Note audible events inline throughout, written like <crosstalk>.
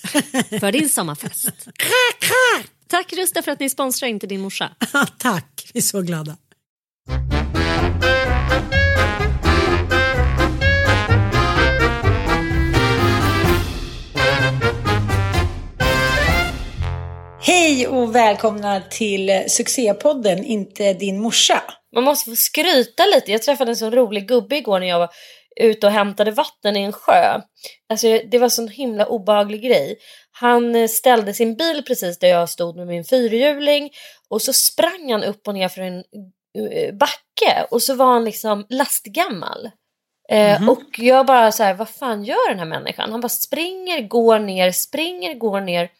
<laughs> för din sommarfest. Tack Rusta för att ni sponsrar Inte din morsa. <laughs> Tack, vi är så glada. Hej och välkomna till succépodden Inte din morsa. Man måste få skryta lite. Jag träffade en så rolig gubbe igår när jag var ute och hämtade vatten i en sjö. Alltså det var en sån himla obehaglig grej. Han eh, ställde sin bil precis där jag stod med min fyrhjuling och så sprang han upp och ner för en eh, backe och så var han liksom lastgammal. Eh, och jag bara så här, vad fan gör den här människan? Han bara springer, går ner, springer, går ner.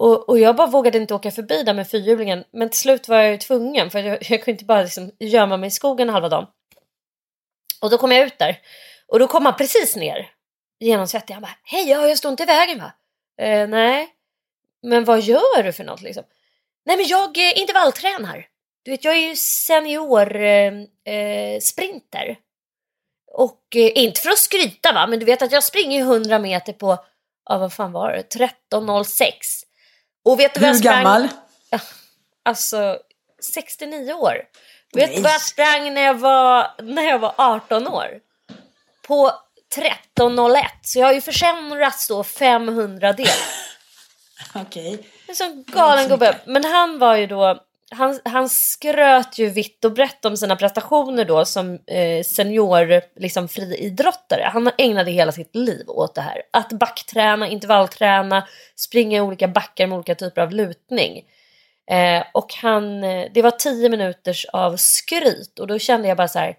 Och, och jag bara vågade inte åka förbi där med fyrhjulingen. Men till slut var jag ju tvungen för jag, jag kunde inte bara liksom gömma mig i skogen halva dagen. Och då kom jag ut där. Och då kom han precis ner. Genomsvettig. Han bara, hej ja, jag står inte i vägen va? Eh, nej. Men vad gör du för något liksom? Nej men jag eh, intervalltränar. Du vet jag är ju senior eh, eh, sprinter. Och eh, inte för att skryta va, men du vet att jag springer ju 100 meter på, ja vad fan var det, 13.06. Och vet du vad jag Hur sprang? gammal? Ja, alltså 69 år. Vet du vad jag sprang när jag, var, när jag var 18 år? På 13.01. Så jag har ju försämrats då 500 del. <laughs> Okej. En sån galen gubbe. Men han var ju då, han, han skröt ju vitt och brett om sina prestationer då som eh, senior liksom, friidrottare. Han ägnade hela sitt liv åt det här. Att backträna, intervallträna, springa i olika backar med olika typer av lutning. Eh, och han, eh, det var tio minuters av skryt och då kände jag bara så här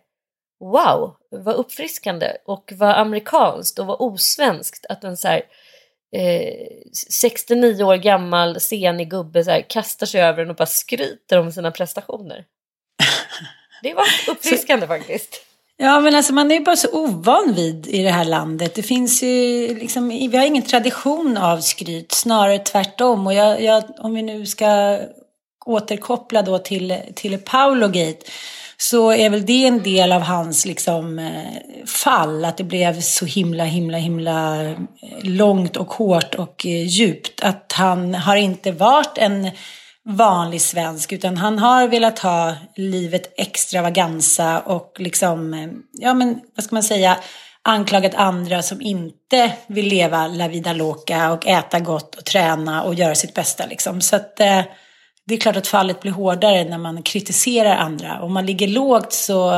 wow, vad uppfriskande och vad amerikanskt och vad osvenskt att en så här eh, 69 år gammal senig gubbe så här, kastar sig över en och bara skryter om sina prestationer. <laughs> Det var uppfriskande faktiskt. Ja, men alltså man är ju bara så ovan vid i det här landet. Det finns ju liksom, vi har ingen tradition av skryt, snarare tvärtom. Och jag, jag, om vi nu ska återkoppla då till, till Paolo Gate, så är väl det en del av hans liksom, eh, fall. Att det blev så himla, himla, himla eh, långt och hårt och eh, djupt. Att han har inte varit en vanlig svensk utan han har velat ha livet extravaganza och liksom, ja men vad ska man säga, anklagat andra som inte vill leva la vida loca och äta gott och träna och göra sitt bästa liksom. Så att eh, det är klart att fallet blir hårdare när man kritiserar andra. Om man ligger lågt så,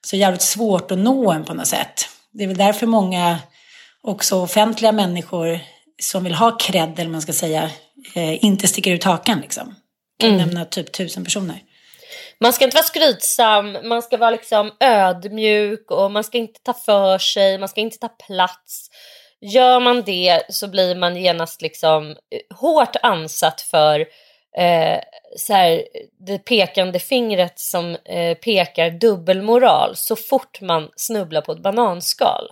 så är det jävligt svårt att nå en på något sätt. Det är väl därför många också offentliga människor som vill ha cred, eller man ska säga, eh, inte sticker ut hakan liksom. Kan mm. nämna typ tusen personer. Man ska inte vara skrytsam, man ska vara liksom ödmjuk och man ska inte ta för sig, man ska inte ta plats. Gör man det så blir man genast liksom eh, hårt ansatt för eh, så här, det pekande fingret som eh, pekar dubbelmoral så fort man snubblar på ett bananskal.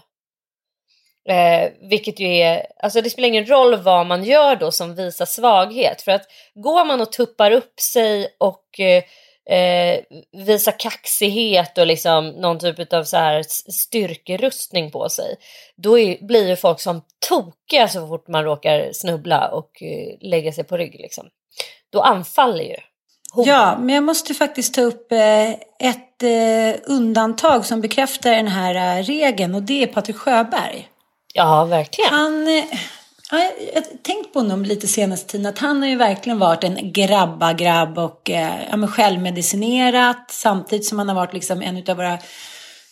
Eh, vilket ju är, alltså det spelar ingen roll vad man gör då som visar svaghet. För att går man och tuppar upp sig och eh, eh, kaxighet och liksom någon typ av så här styrkerustning på sig. Då är, blir ju folk som tokiga så fort man råkar snubbla och eh, lägga sig på rygg. Liksom. Då anfaller ju. Hon. Ja, men jag måste faktiskt ta upp eh, ett eh, undantag som bekräftar den här eh, regeln och det är Patrik Sjöberg. Ja, verkligen. Han, Ja, jag har tänkt på honom lite senaste tiden att han har ju verkligen varit en grabba-grabb och eh, ja, självmedicinerat samtidigt som han har varit liksom en av våra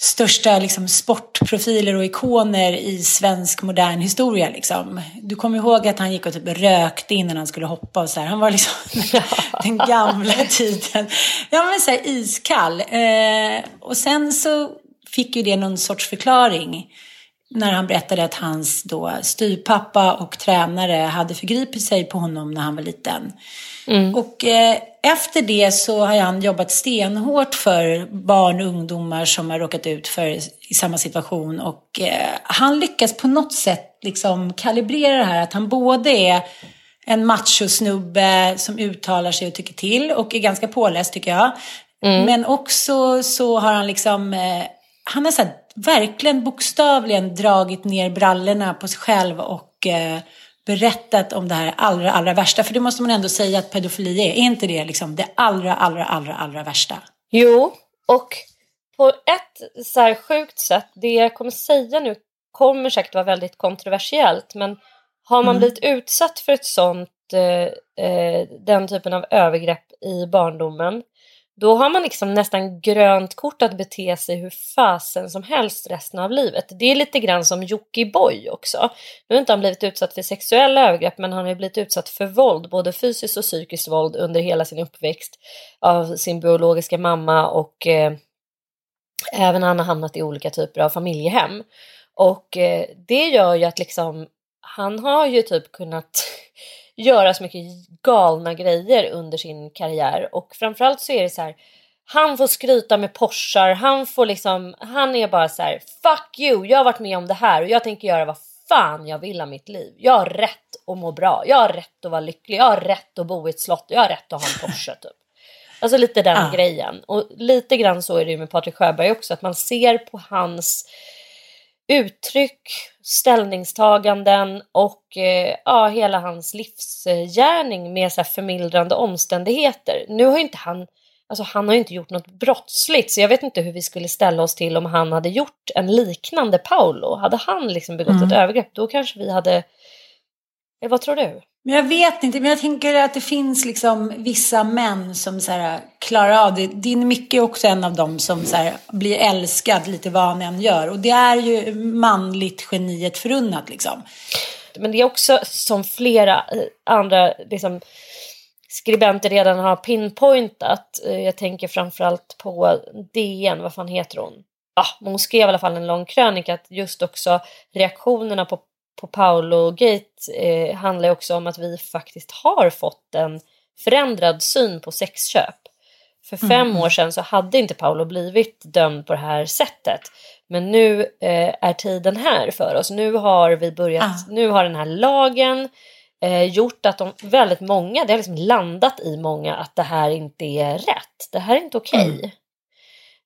största liksom, sportprofiler och ikoner i svensk modern historia. Liksom. Du kommer ihåg att han gick och typ rökte innan han skulle hoppa och så här. Han var liksom <laughs> <laughs> den gamla tiden. Ja men så här iskall. Eh, och sen så fick ju det någon sorts förklaring när han berättade att hans då styrpappa och tränare hade förgripit sig på honom när han var liten. Mm. Och eh, efter det så har han jobbat stenhårt för barn och ungdomar som har råkat ut för i samma situation. Och eh, han lyckas på något sätt liksom kalibrera det här att han både är en machosnubbe som uttalar sig och tycker till och är ganska påläst tycker jag. Mm. Men också så har han liksom, eh, han har så verkligen bokstavligen dragit ner brallorna på sig själv och eh, berättat om det här allra, allra värsta. För det måste man ändå säga att pedofili är. Är inte det liksom det allra, allra, allra, allra värsta? Jo, och på ett så här sjukt sätt, det jag kommer säga nu kommer säkert vara väldigt kontroversiellt, men har man mm. blivit utsatt för ett sånt, eh, eh, den typen av övergrepp i barndomen, då har man liksom nästan grönt kort att bete sig hur fasen som helst resten av livet. Det är lite grann som Jockiboi också. Nu har inte han blivit utsatt för sexuella övergrepp men han har blivit utsatt för våld, både fysiskt och psykiskt våld under hela sin uppväxt av sin biologiska mamma och eh, även han har hamnat i olika typer av familjehem. Och eh, det gör ju att liksom han har ju typ kunnat göra så mycket galna grejer under sin karriär och framförallt så är det så här han får skryta med Porschar, han får liksom, han är bara så här, fuck you, jag har varit med om det här och jag tänker göra vad fan jag vill av mitt liv. Jag har rätt att må bra, jag har rätt att vara lycklig, jag har rätt att bo i ett slott, jag har rätt att ha en Porsche typ. Alltså lite den ah. grejen. Och lite grann så är det ju med Patrik Sjöberg också, att man ser på hans uttryck, ställningstaganden och eh, ja, hela hans livsgärning med så här förmildrande omständigheter. Nu har ju inte han, alltså han har ju inte gjort något brottsligt så jag vet inte hur vi skulle ställa oss till om han hade gjort en liknande Paolo. Hade han liksom begått mm. ett övergrepp då kanske vi hade, vad tror du? Men jag vet inte, men jag tänker att det finns liksom vissa män som så här, klarar av det. Din Micke är också en av dem som så här, blir älskad lite vad han än gör. Och det är ju manligt geniet förunnat liksom. Men det är också som flera andra liksom, skribenter redan har pinpointat. Eh, jag tänker framförallt på DN, vad fan heter hon? Ah, hon skrev i alla fall en lång krönika att just också reaktionerna på på Paolo Gate eh, handlar också om att vi faktiskt har fått en förändrad syn på sexköp. För fem mm. år sedan så hade inte Paolo blivit dömd på det här sättet. Men nu eh, är tiden här för oss. Nu har vi börjat, ah. nu har den här lagen eh, gjort att de, väldigt många, det har liksom landat i många att det här inte är rätt. Det här är inte okej. Okay.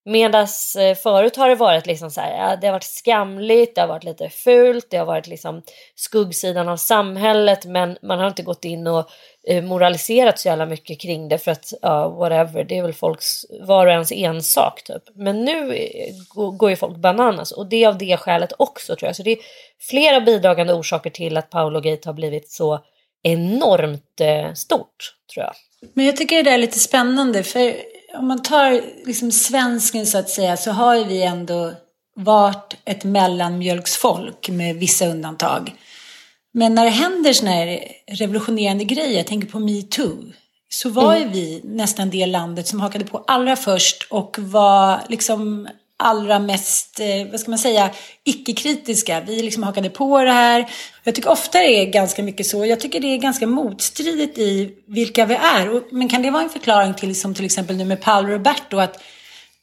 Medan eh, förut har det varit liksom så här, det har varit skamligt, det har varit lite fult, det har varit liksom skuggsidan av samhället men man har inte gått in och eh, moraliserat så jävla mycket kring det för att ja, whatever, det är väl folks var och ens ensak typ. Men nu eh, går ju folk bananas och det är av det skälet också tror jag. Så det är flera bidragande orsaker till att Paolo Gate har blivit så enormt stort tror jag. Men jag tycker det där är lite spännande för om man tar liksom svensken så att säga så har vi ändå varit ett mellanmjölksfolk med vissa undantag. Men när det händer sådana här revolutionerande grejer, jag tänker på metoo, så var mm. ju vi nästan det landet som hakade på allra först och var liksom allra mest, eh, vad ska man säga, icke-kritiska. Vi liksom hakade på det här. Jag tycker ofta det är ganska mycket så. Jag tycker det är ganska motstridigt i vilka vi är. Men kan det vara en förklaring till, som till exempel nu med Paolo Roberto, att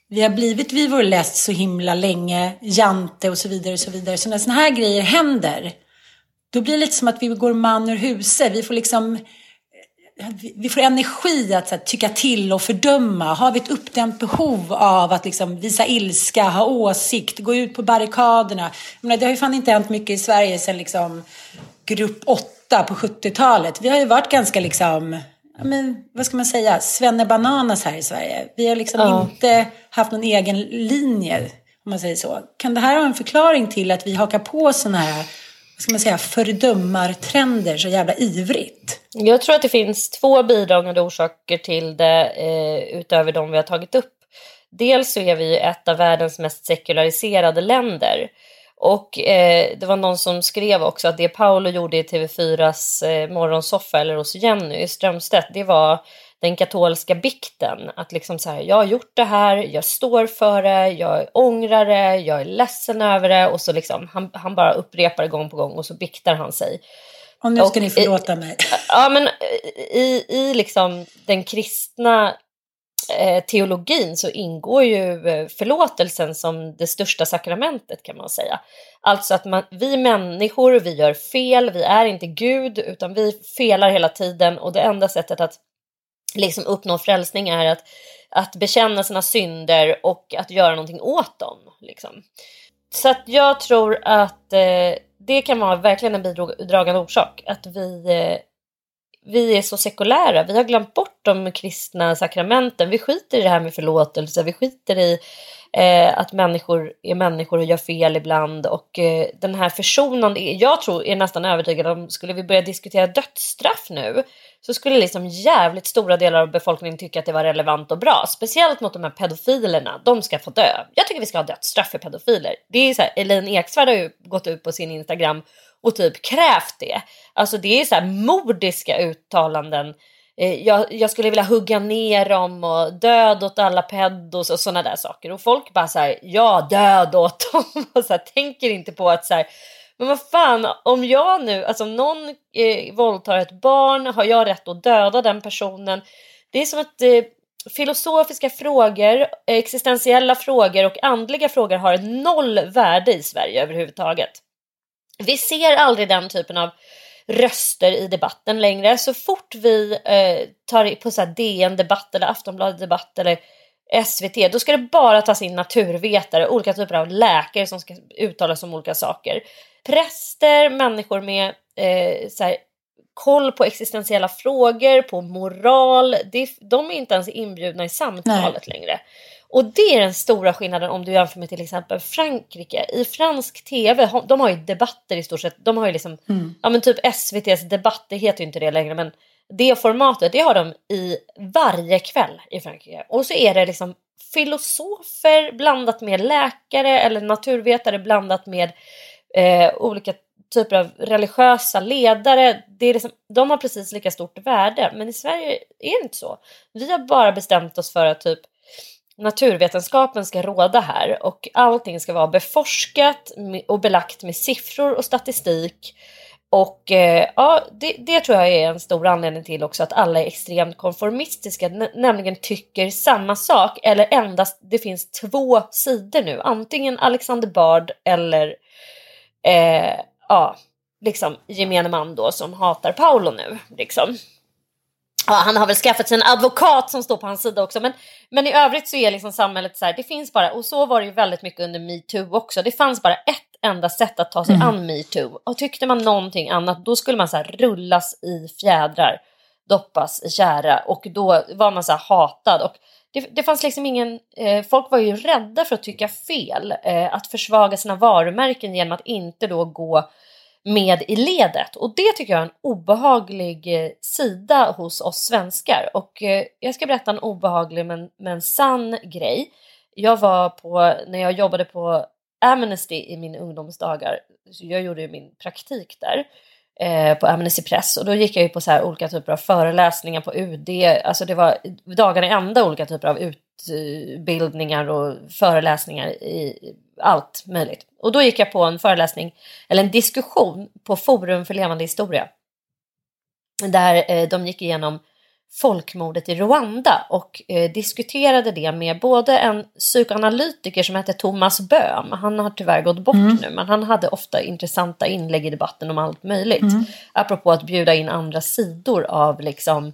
vi har blivit vid vår läst så himla länge, Jante och så vidare och så vidare. Så när sådana här grejer händer, då blir det lite som att vi går man ur huset. Vi får liksom vi får energi att här, tycka till och fördöma. Har vi ett uppdämt behov av att liksom, visa ilska, ha åsikt, gå ut på barrikaderna? menar, det har ju fan inte hänt mycket i Sverige sedan liksom, grupp 8 på 70-talet. Vi har ju varit ganska liksom, men, vad ska man säga, svennebananas här i Sverige. Vi har liksom ja. inte haft någon egen linje, om man säger så. Kan det här ha en förklaring till att vi hakar på sådana här ska man säga, fördömartrender så jävla ivrigt? Jag tror att det finns två bidragande orsaker till det eh, utöver de vi har tagit upp. Dels så är vi ju ett av världens mest sekulariserade länder. Och eh, det var någon som skrev också att det Paolo gjorde i TV4s eh, morgonsoffa eller hos Jenny Strömstedt, det var den katolska bikten. Att liksom så här, jag har gjort det här, jag står för det, jag ångrar det, jag är ledsen över det och så liksom han, han bara upprepar det gång på gång och så biktar han sig. Och nu ska och, ni förlåta mig. Ja, men i, i liksom den kristna eh, teologin så ingår ju eh, förlåtelsen som det största sakramentet kan man säga. Alltså att man, vi människor, vi gör fel, vi är inte Gud utan vi felar hela tiden och det enda sättet att liksom uppnå frälsning är att, att bekänna sina synder och att göra någonting åt dem. Liksom. Så att jag tror att eh, det kan vara verkligen en bidragande orsak. Att vi, eh, vi är så sekulära. Vi har glömt bort de kristna sakramenten. Vi skiter i det här med förlåtelse. Vi skiter i eh, att människor är människor och gör fel ibland. Och eh, den här försonande, jag tror, är nästan övertygad om, skulle vi börja diskutera dödsstraff nu så skulle liksom jävligt stora delar av befolkningen tycka att det var relevant och bra. Speciellt mot de här pedofilerna. De ska få dö. Jag tycker vi ska ha dödsstraff för pedofiler. Det är så här, Elaine Eksvärd har ju gått ut på sin Instagram och typ krävt det. Alltså det är så här mordiska uttalanden. Eh, jag, jag, skulle vilja hugga ner dem och död åt alla pedos och sådana där saker. Och folk bara så här, ja död åt dem. <laughs> Och så här, tänker inte på att så här, men vad fan, om jag nu, alltså om någon eh, våldtar ett barn, har jag rätt att döda den personen? Det är som att eh, filosofiska frågor, existentiella frågor och andliga frågor har noll värde i Sverige överhuvudtaget. Vi ser aldrig den typen av röster i debatten längre. Så fort vi eh, tar på så här DN debatt eller Aftonbladet debatt eller SVT, då ska det bara tas in naturvetare, olika typer av läkare som ska uttala sig om olika saker präster, människor med eh, så här, koll på existentiella frågor, på moral. Det, de är inte ens inbjudna i samtalet Nej. längre. Och det är den stora skillnaden om du jämför med till exempel Frankrike. I fransk tv, de har ju debatter i stort sett. De har ju liksom, mm. ja men typ SVTs debatt, det heter ju inte det längre men det formatet, det har de i varje kväll i Frankrike. Och så är det liksom filosofer blandat med läkare eller naturvetare blandat med eh, olika typer av religiösa ledare. Det är liksom, de har precis lika stort värde, men i Sverige är det inte så. Vi har bara bestämt oss för att typ naturvetenskapen ska råda här och allting ska vara beforskat och belagt med siffror och statistik. Och eh, ja, det, det, tror jag är en stor anledning till också att alla är extremt konformistiska, nämligen tycker samma sak eller endast det finns två sidor nu, antingen Alexander Bard eller eh, ja, liksom gemene man då som hatar Paolo nu. Liksom. Ja, han har väl skaffat sig en advokat som står på hans sida också. Men, men i övrigt så är liksom samhället så här, det finns bara, och så var det ju väldigt mycket under metoo också. Det fanns bara ett enda sätt att ta sig mm. an metoo. Och tyckte man någonting annat, då skulle man så rullas i fjädrar, doppas i kära och då var man så här hatad. Och det, det fanns liksom ingen, eh, folk var ju rädda för att tycka fel, eh, att försvaga sina varumärken genom att inte då gå med i ledet. Och det tycker jag är en obehaglig eh, sida hos oss svenskar. Och eh, jag ska berätta en obehaglig men, men sann grej. Jag var på, när jag jobbade på Amnesty i mina ungdomsdagar, så jag gjorde ju min praktik där eh, på Amnesty Press och då gick jag ju på så här olika typer av föreläsningar på UD, alltså det var dagarna i ända olika typer av utbildningar och föreläsningar i allt möjligt. Och då gick jag på en föreläsning, eller en diskussion på Forum för levande historia. Där eh, de gick igenom folkmordet i Rwanda och eh, diskuterade det med både en psykoanalytiker som hette Thomas Böhm, han har tyvärr gått bort mm. nu, men han hade ofta intressanta inlägg i debatten om allt möjligt. Mm. Apropå att bjuda in andra sidor av liksom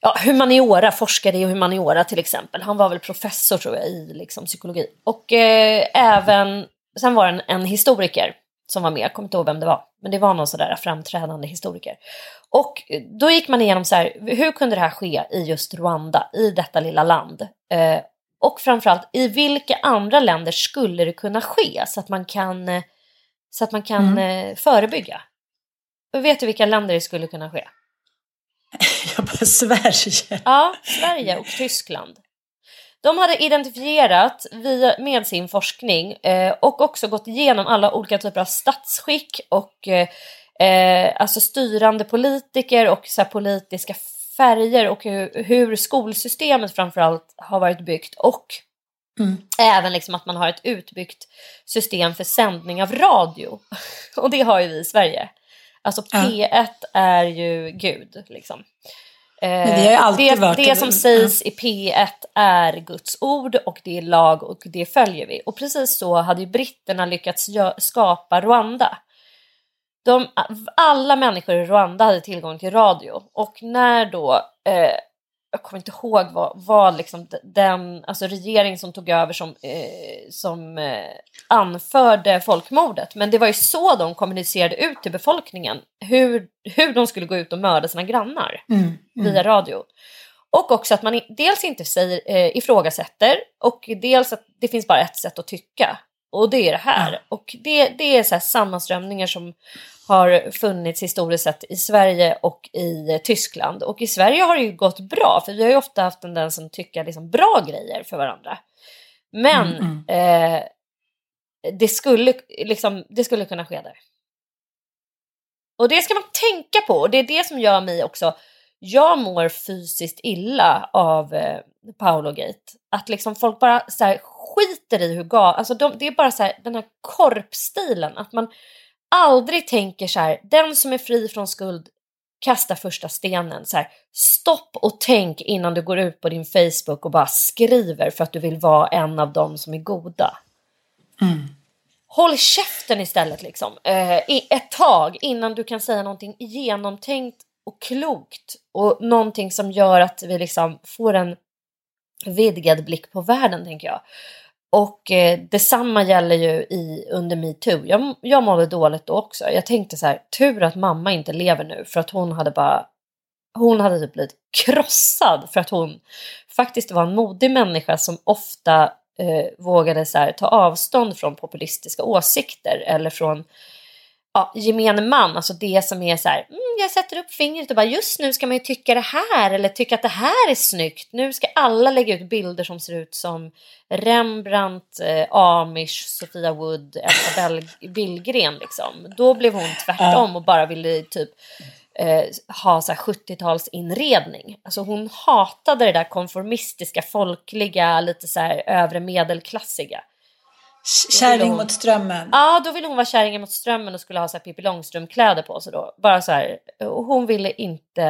ja, humaniora, forskare i humaniora till exempel. Han var väl professor tror jag i liksom, psykologi. Och eh, även, sen var det en, en historiker som var med, jag kommer inte ihåg vem det var, men det var någon sådär framträdande historiker. Och då gick man igenom så här, hur kunde det här ske i just Rwanda, i detta lilla land? Eh, och framförallt, i vilka andra länder skulle det kunna ske så att man kan, så att man kan mm. eh, förebygga? vet du vilka länder det skulle kunna ske? <laughs> Jag bara Sverige. Ja, Sverige och Tyskland. De hade identifierat via, med sin forskning eh, och också gått igenom alla olika typer av statsskick och eh, eh, alltså styrande politiker och så politiska färger och hur, hur skolsystemet framförallt har varit byggt och mm. även liksom att man har ett utbyggt system för sändning av radio. <laughs> och det har ju vi i Sverige. Alltså P1 ja. är ju gud liksom. Eh, det, det, det som sägs i P1 är Guds ord och det är lag och det följer vi. Och precis så hade ju britterna lyckats skapa Rwanda. De, alla människor i Rwanda hade tillgång till radio och när då eh, jag kommer inte ihåg vad, vad liksom den alltså regering som tog över som, eh, som eh, anförde folkmordet. Men det var ju så de kommunicerade ut till befolkningen hur, hur de skulle gå ut och mörda sina grannar mm, mm. via radio. Och också att man dels inte säger, eh, ifrågasätter och dels att det finns bara ett sätt att tycka. Och det är det här. Och det, det är så här sammanströmningar som har funnits historiskt sett i Sverige och i Tyskland. Och i Sverige har det ju gått bra, för vi har ju ofta haft tendensen att tycka liksom bra grejer för varandra. Men mm, mm. Eh, det, skulle, liksom, det skulle kunna ske där. Och det ska man tänka på, och det är det som gör mig också jag mår fysiskt illa av eh, Paolo Gate. Att liksom folk bara så här, skiter i hur gal... Alltså de, det är bara så här, den här korpstilen. Att man aldrig tänker så här, den som är fri från skuld kasta första stenen. Så här, stopp och tänk innan du går ut på din Facebook och bara skriver för att du vill vara en av dem som är goda. Mm. Håll käften istället liksom. Eh, ett tag innan du kan säga någonting genomtänkt och klokt och någonting som gör att vi liksom får en vidgad blick på världen tänker jag. Och eh, detsamma gäller ju i, under metoo. Jag, jag mådde dåligt då också. Jag tänkte så här, tur att mamma inte lever nu för att hon hade bara hon hade typ blivit krossad för att hon faktiskt var en modig människa som ofta eh, vågade så här, ta avstånd från populistiska åsikter eller från ja, gemene man, alltså det som är så här, mm, jag sätter upp fingret och bara just nu ska man ju tycka det här eller tycka att det här är snyggt. Nu ska alla lägga ut bilder som ser ut som Rembrandt, eh, Amish, Sofia Wood, Elsa Billgren liksom. Då blev hon tvärtom och bara ville typ eh, ha så 70-talsinredning. Alltså hon hatade det där konformistiska, folkliga, lite så här övre medelklassiga. Kärring mot strömmen. Ja, då ville hon vara kärringen mot strömmen och skulle ha så här Pippi Långstrump-kläder på sig då. Bara så här, och hon ville inte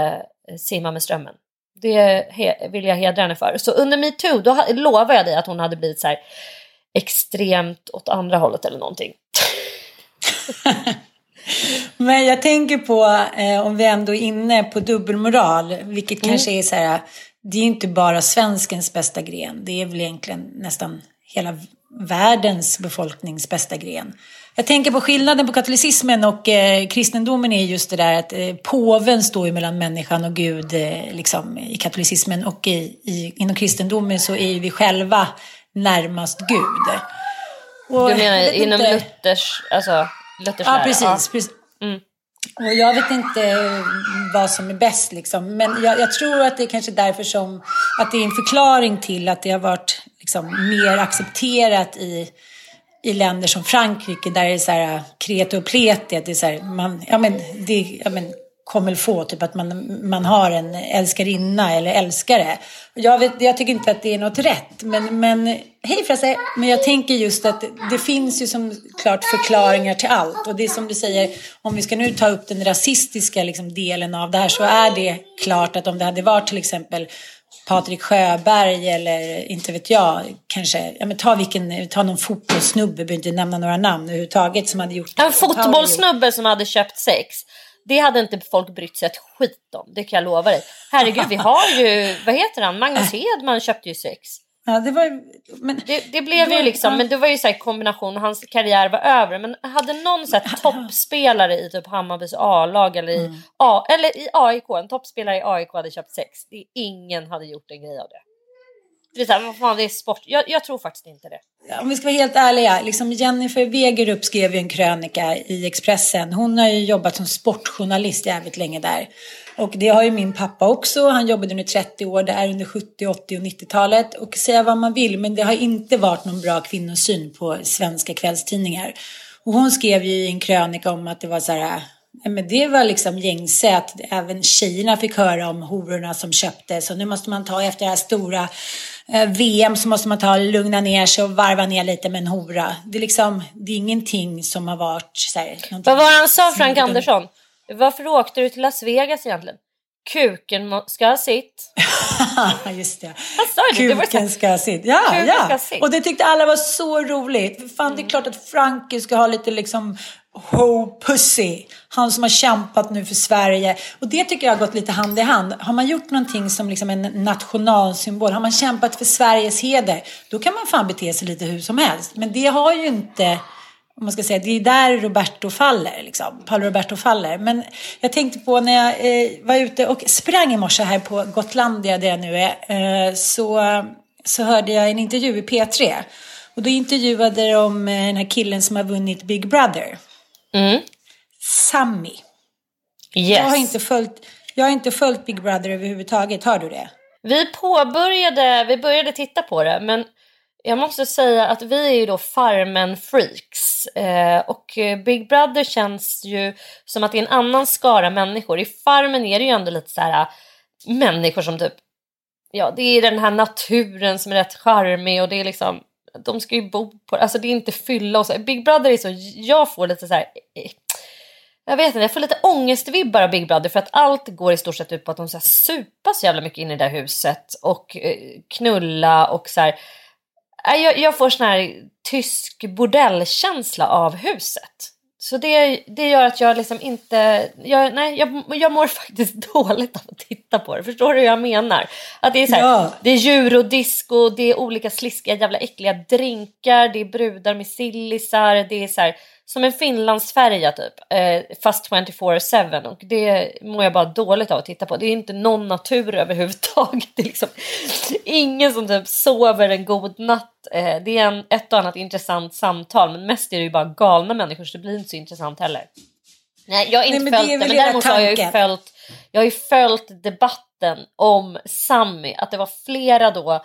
eh, simma med strömmen. Det vill jag hedra henne för. Så under metoo, då lovar jag dig att hon hade blivit så här extremt åt andra hållet eller någonting. <laughs> Men jag tänker på, eh, om vi ändå är inne på dubbelmoral, vilket Mm. kanske är så här, det är inte bara svenskens bästa gren, det är väl egentligen nästan hela världens befolknings bästa gren. Jag tänker på skillnaden på katolicismen och eh, kristendomen är just det där att eh, påven står ju mellan människan och Gud eh, liksom, i katolicismen och i, i, inom kristendomen så är vi själva närmast Gud. Och Du menar inom inte- Luthers, alltså Luthers Ja, precis. precis. Och jag vet inte eh, vad som är bäst liksom. Men jag, jag tror att det är kanske därför som att det är en förklaring till att det har varit liksom mer accepterat i, i länder som Frankrike där det är så här kreti och pleti. Att det är så här, man, ja men det, ja men kommer få, typ att man, man har en älskarinna eller älskare. Jag, vet, jag tycker inte att det är något rätt, men, men hej Frasse, men jag tänker just att det finns ju som klart förklaringar till allt. Och det är som du säger, om vi ska nu ta upp den rasistiska liksom, delen av det här så är det klart att om det hade varit till exempel Patrik Sjöberg eller inte vet jag, kanske, ja men ta vilken, ta någon fotbollssnubbe, behöver inte nämna några namn överhuvudtaget som hade gjort En fotbollssnubbe som hade köpt sex. Det hade inte folk brytt sig ett skit om, det kan jag lova dig. Herregud, vi har ju, vad heter han, Magnus Hedman köpte ju sex. Ja, det var men Det, det blev ju liksom, men det var ju så här kombination, hans karriär var över. Men hade någon så här toppspelare i typ Hammarbys A-lag eller i, A, eller i AIK, en toppspelare i AIK hade köpt sex. Det, ingen hade gjort en grej av det. Det är så här, vad fan det är sport. Jag, jag tror faktiskt inte det. Om vi ska vara helt ärliga, liksom Jennifer Wegerup skrev ju en krönika i Expressen. Hon har ju jobbat som sportjournalist jävligt länge där. Och det har ju min pappa också. Han jobbade under 30 år Det är under 70, 80 och 90-talet. Och säga vad man vill, men det har inte varit någon bra kvinnosyn på svenska kvällstidningar. Och hon skrev ju i en krönika om att det var så här men det var liksom gängse att även tjejerna fick höra om hororna som köpte. Så nu måste man ta efter det här stora VM så måste man ta lugna ner sig och varva ner lite med en hora. Det är liksom, det är ingenting som har varit så här, Vad var det han sa Frank Andersson? Varför åkte du till Las Vegas egentligen? Kuken ska ha sitt. <laughs> Just det. Det. det Kuken ska ha sitt. Ja, Kuken ja. sitt. Och det tyckte alla var så roligt. Fan, det Mm. är klart att Frankie ska ha lite liksom ho pussy. Han som har kämpat nu för Sverige. Och det tycker jag har gått lite hand i hand. Har man gjort någonting som liksom en nationalsymbol, har man kämpat för Sveriges heder, då kan man fan bete sig lite hur som helst. Men det har ju inte om man ska säga, det är där Roberto faller, liksom. Paolo Roberto faller. Men jag tänkte på när jag eh, var ute och sprang i morse här på Gotlandia där jag nu är, eh, så, så hörde jag en intervju i P3. Och då intervjuade de eh, den här killen som har vunnit Big Brother, Mm. Sami. Yes. Jag har inte följt, jag har inte följt Big Brother överhuvudtaget, har du det? Vi påbörjade, vi började titta på det men jag måste säga att vi är ju då Farmen-freaks eh, och Big Brother känns ju som att det är en annan skara människor. I Farmen är det ju ändå lite så här människor som typ, ja det är den här naturen som är rätt charmig och det är liksom, de ska ju bo på, alltså det är inte fylla och så. Big Brother är så, jag får lite så här eh, jag vet inte, jag får lite ångestvibbar av Big Brother för att allt går i stort sett ut på att de så här supas så jävla mycket in i det där huset och eh, knulla och så här. Äh, jag, jag får sån här tysk bordellkänsla av huset. Så det, det gör att jag liksom inte, jag, nej, jag, jag mår <laughs> faktiskt dåligt av att titta på det. Förstår du hur jag menar? Att det är så här, Ja. det är eurodisco, det är olika sliskiga jävla äckliga drinkar, det är brudar med sillisar, det är så här, som en finlandsfärja typ, eh, fast 24-7 och det mår jag bara dåligt av att titta på. Det är inte någon natur överhuvudtaget. Det <laughs> är liksom ingen som typ sover en god natt. Eh, det är en, ett och annat intressant samtal men mest är det ju bara galna människor så det blir inte så intressant heller. Nej, jag har inte Nej, men följt det, men däremot har jag ju följt, jag har ju följt debatten om Sammy, att det var flera då,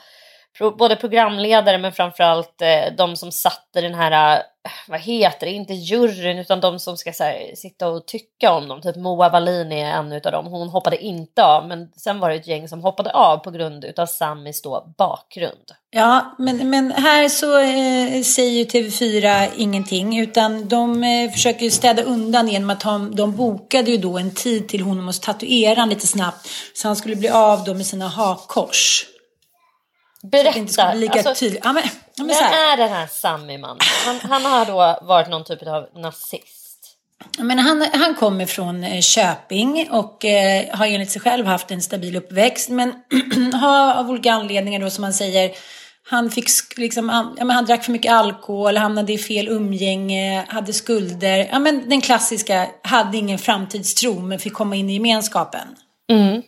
både programledare men framförallt eh, de som satte den här, eh, vad heter det, inte juryn utan de som ska här, sitta och tycka om dem. Typ Moa Wallin är en av dem, hon hoppade inte av men sen var det ett gäng som hoppade av på grund utav Sammys då bakgrund. Ja, men, men här så eh, säger ju TV4 ingenting utan de eh, försöker ju städa undan genom att ha, de bokade ju då en tid till honom hos tatueraren lite snabbt så han skulle bli av då med sina hakkors. Så att det inte skulle Berätta, lika alltså, tydligt. Ja, men, ja, men vem är den här Sammy man? Han, han har då varit någon typ av nazist. Men han, han kommer från eh, Köping och eh, har enligt sig själv haft en stabil uppväxt. Men <clears throat> har av olika anledningar då som man säger han, fick liksom, ja, men han drack för mycket alkohol, hamnade i fel umgänge, hade skulder. Ja, men den klassiska, hade ingen framtidstro men fick komma in i gemenskapen. Mm.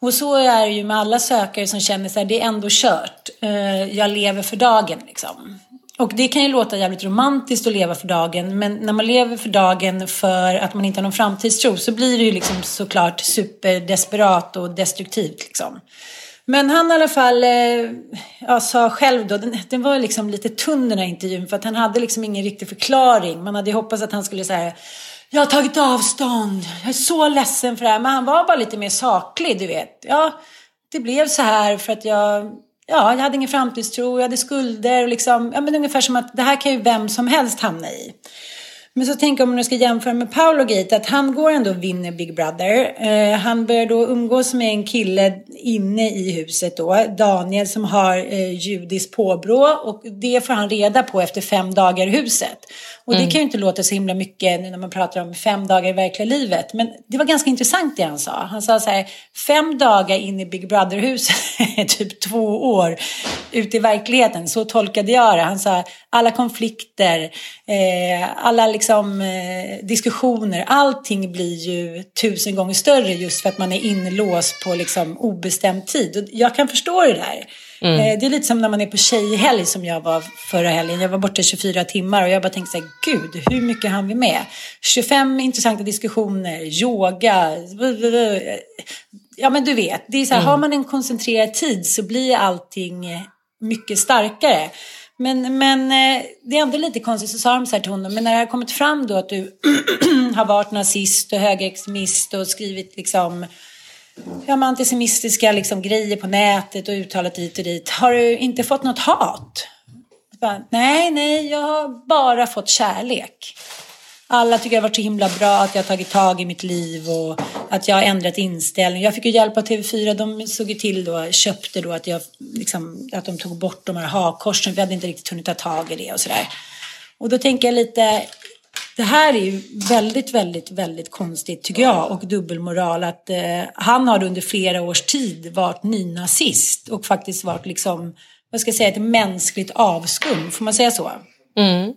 Och så är det ju med alla sökare som känner så här, det är ändå kört. Eh, jag lever för dagen liksom. Och det kan ju låta jävligt romantiskt att leva för dagen. Men när man lever för dagen för att man inte har någon framtidstro så blir det ju liksom såklart superdesperat och destruktivt liksom. Men han i alla fall eh, ja, sa själv då, den, den, var liksom lite tunn den här intervjun för att han hade liksom ingen riktig förklaring. Man hade ju hoppats att han skulle säga jag har tagit avstånd, jag är så ledsen för det här. Men han var bara lite mer saklig, du vet. Ja, det blev så här för att jag, ja, jag hade ingen framtidstro, jag hade skulder och liksom, ja men ungefär som att det här kan ju vem som helst hamna i. Men så tänker jag om man ska jämföra med Paolo Gate att han går ändå och vinner Big Brother. Eh, han börjar då umgås med en kille inne i huset då, Daniel som har eh, judiskt påbrå och det får han reda på efter fem dagar i huset. Och det mm. kan ju inte låta så himla mycket när man pratar om fem dagar i verkliga livet. Men det var ganska intressant det han sa. Han sa så här, fem dagar in i Big Brother-huset, <laughs> typ två år ute i verkligheten. Så tolkade jag det. Han sa alla konflikter, eh, alla liksom, eh, diskussioner, allting blir ju tusen gånger större just för att man är inlåst på liksom, obestämd tid. Och jag kan förstå det där. Mm. Eh, det är lite som när man är på tjejhelg som jag var förra helgen. Jag var borta 24 timmar och jag bara tänkte så här, gud, hur mycket hann vi med? 25 intressanta diskussioner, yoga, ja men du vet, det är så här, mm. har man en koncentrerad tid så blir allting mycket starkare. Men, men eh, det är ändå lite konstigt, så sa de så här till honom, men när det har kommit fram då att du <clears throat> har varit nazist och högerextremist och skrivit liksom ja, med antisemitiska liksom, grejer på nätet och uttalat hit och dit. Har du inte fått något hat? Bara, nej, nej, jag har bara fått kärlek. Alla tycker det har varit så himla bra att jag har tagit tag i mitt liv och att jag har ändrat inställning. Jag fick ju hjälp av TV4. De såg ju till då, köpte då att, jag, liksom, att de tog bort de här hakkorsen. Vi hade inte riktigt hunnit ta tag i det och sådär. Och då tänker jag lite, det här är ju väldigt, väldigt, väldigt konstigt tycker jag och dubbelmoral att eh, han har under flera års tid varit nynazist och faktiskt varit liksom, vad ska jag säga, ett mänskligt avskum, får man säga så? Mm.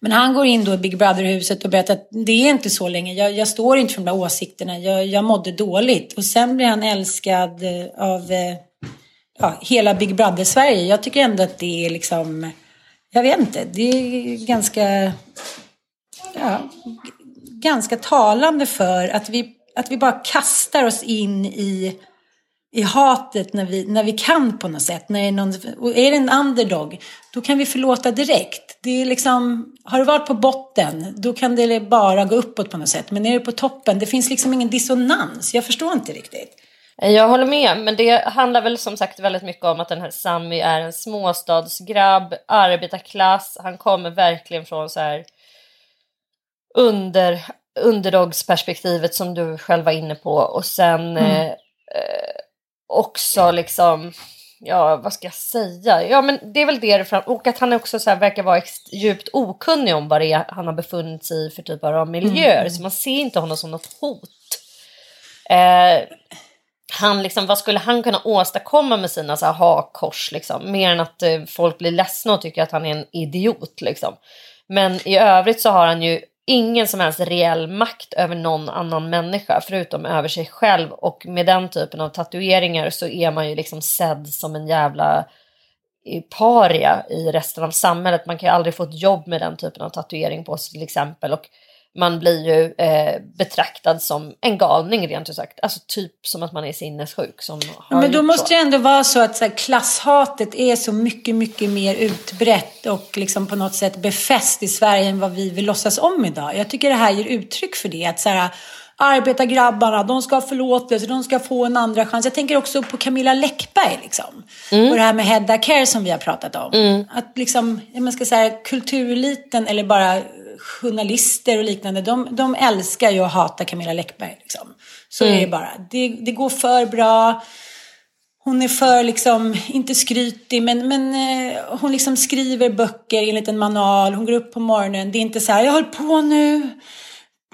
Men han går in då i Big Brother-huset och berättar att det är inte så länge, jag, jag står inte för de där åsikterna, jag, jag mådde dåligt. Och sen blir han älskad eh, av eh, ja, hela Big Brother-Sverige. Jag tycker ändå att det är liksom, jag vet inte, det är ganska ja, ganska talande för att vi, att vi bara kastar oss in i, i hatet när vi, när vi kan på något sätt. När det är, någon, är det en underdog, då kan vi förlåta direkt. Det är liksom, har du varit på botten, då kan det bara gå uppåt på något sätt. Men är du på toppen, det finns liksom ingen dissonans. Jag förstår inte riktigt. Jag håller med, men det handlar väl som sagt väldigt mycket om att den här Sami är en småstadsgrabb, arbetarklass. Han kommer verkligen från så här under underdogsperspektivet som du själv var inne på och sen mm. eh, också liksom ja vad ska jag säga, ja men det är väl det fram och att han också så här verkar vara djupt okunnig om vad det är han har befunnit sig i för typer av miljöer mm. så man ser inte honom som något hot. Eh, han liksom, vad skulle han kunna åstadkomma med sina så här hakkors liksom? Mer än att eh, folk blir ledsna och tycker att han är en idiot liksom. Men i övrigt så har han ju ingen som helst reell makt över någon annan människa förutom över sig själv och med den typen av tatueringar så är man ju liksom sedd som en jävla paria i resten av samhället. Man kan ju aldrig få ett jobb med den typen av tatuering på sig till exempel och man blir ju eh, betraktad som en galning rent ut sagt. Alltså typ som att man är sinnessjuk. Som har Men då måste så. det ändå vara så att så här, klasshatet är så mycket, mycket mer utbrett och liksom på något sätt befäst i Sverige än vad vi vill låtsas om idag. Jag tycker det här ger uttryck för det. Att så här, arbetargrabbarna, de ska ha förlåtelse, de ska få en andra chans. Jag tänker också på Camilla Läckberg liksom. Mm. Och det här med Hedda Care som vi har pratat om. Mm. Att liksom, man ska säga kultureliten eller bara journalister och liknande, de, de älskar ju att hata Camilla Läckberg. Liksom. Så mm. är det bara. Det, det går för bra. hon är för, liksom, inte skrytig, men, men eh, hon liksom skriver böcker enligt en manual. Hon går upp på morgonen. Det är inte så här, jag håller på nu.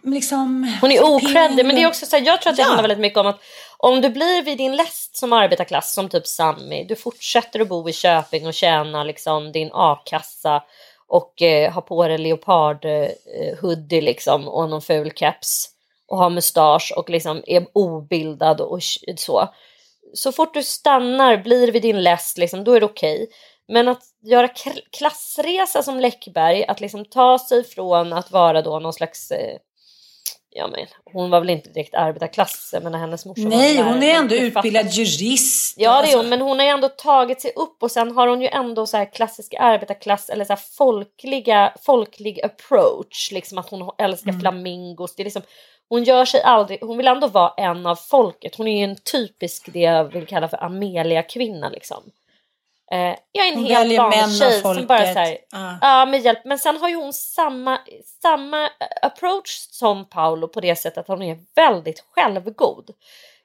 Liksom, hon är okreddig, men det är också så här, jag tror att det Ja. handlar väldigt mycket om att om du blir vid din läst som arbetarklass, som typ Sammy, du fortsätter att bo i Köping och tjäna liksom din a-kassa och eh, har på dig leopard eh, hoodie liksom och någon ful keps och har mustasch och liksom är obildad och så. Så fort du stannar, blir vid din läst, liksom, då är det okej. Men att göra klassresa som Läckberg, att liksom ta sig från att vara då någon slags eh, Ja men hon var väl inte direkt arbetarklass, jag menar hennes morsa Nej, hon är ändå utbildad jurist. Ja det är Alltså, hon, men hon har ju ändå tagit sig upp och sen har hon ju ändå så här klassiska arbetarklass eller så här folkliga, folklig approach. Liksom att hon älskar Mm. flamingos. Det är liksom, hon gör sig aldrig, hon vill ändå vara en av folket. Hon är ju en typisk, det jag vill kalla för Amelia-kvinna liksom. Eh, jag är en Hon helt vanlig tjej som bara så här, Ja. Ja, med hjälp. Men sen har ju hon samma, samma approach som Paolo på det sättet att hon är väldigt självgod.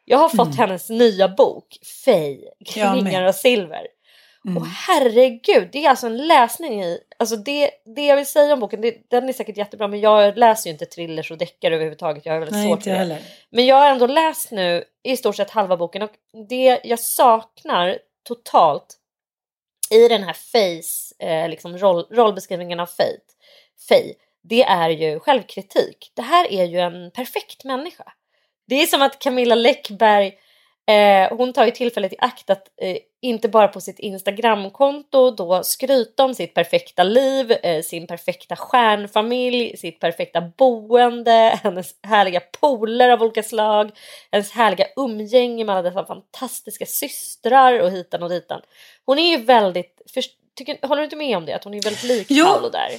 Jag har fått hennes nya bok, Fej, Mm. Kvingar och silver. Mm. Och herregud, det är alltså en läsning i... Alltså det, det jag vill säga om boken, det, den är säkert jättebra men jag läser ju inte thrillers och deckare överhuvudtaget. Jag har väldigt Nej, svårt för det. heller. Men jag har ändå läst nu i stort sett halva boken och det jag saknar totalt i den här Face, eh, liksom roll, rollbeskrivningen av Faye, Faye, det är ju självkritik. Det här är ju en perfekt människa. Det är som att Camilla Läckberg, eh, hon tar ju tillfället i akt att eh, inte bara på sitt Instagramkonto då skryta om sitt perfekta liv, eh, sin perfekta stjärnfamilj, sitt perfekta boende, <laughs> hennes härliga poler av olika slag, hennes härliga umgänge med alla dessa fantastiska systrar och hitan och ditan. Hon är ju väldigt, för, tycker, håller du inte med om det? Att hon är väldigt lik Jo. Paolo där.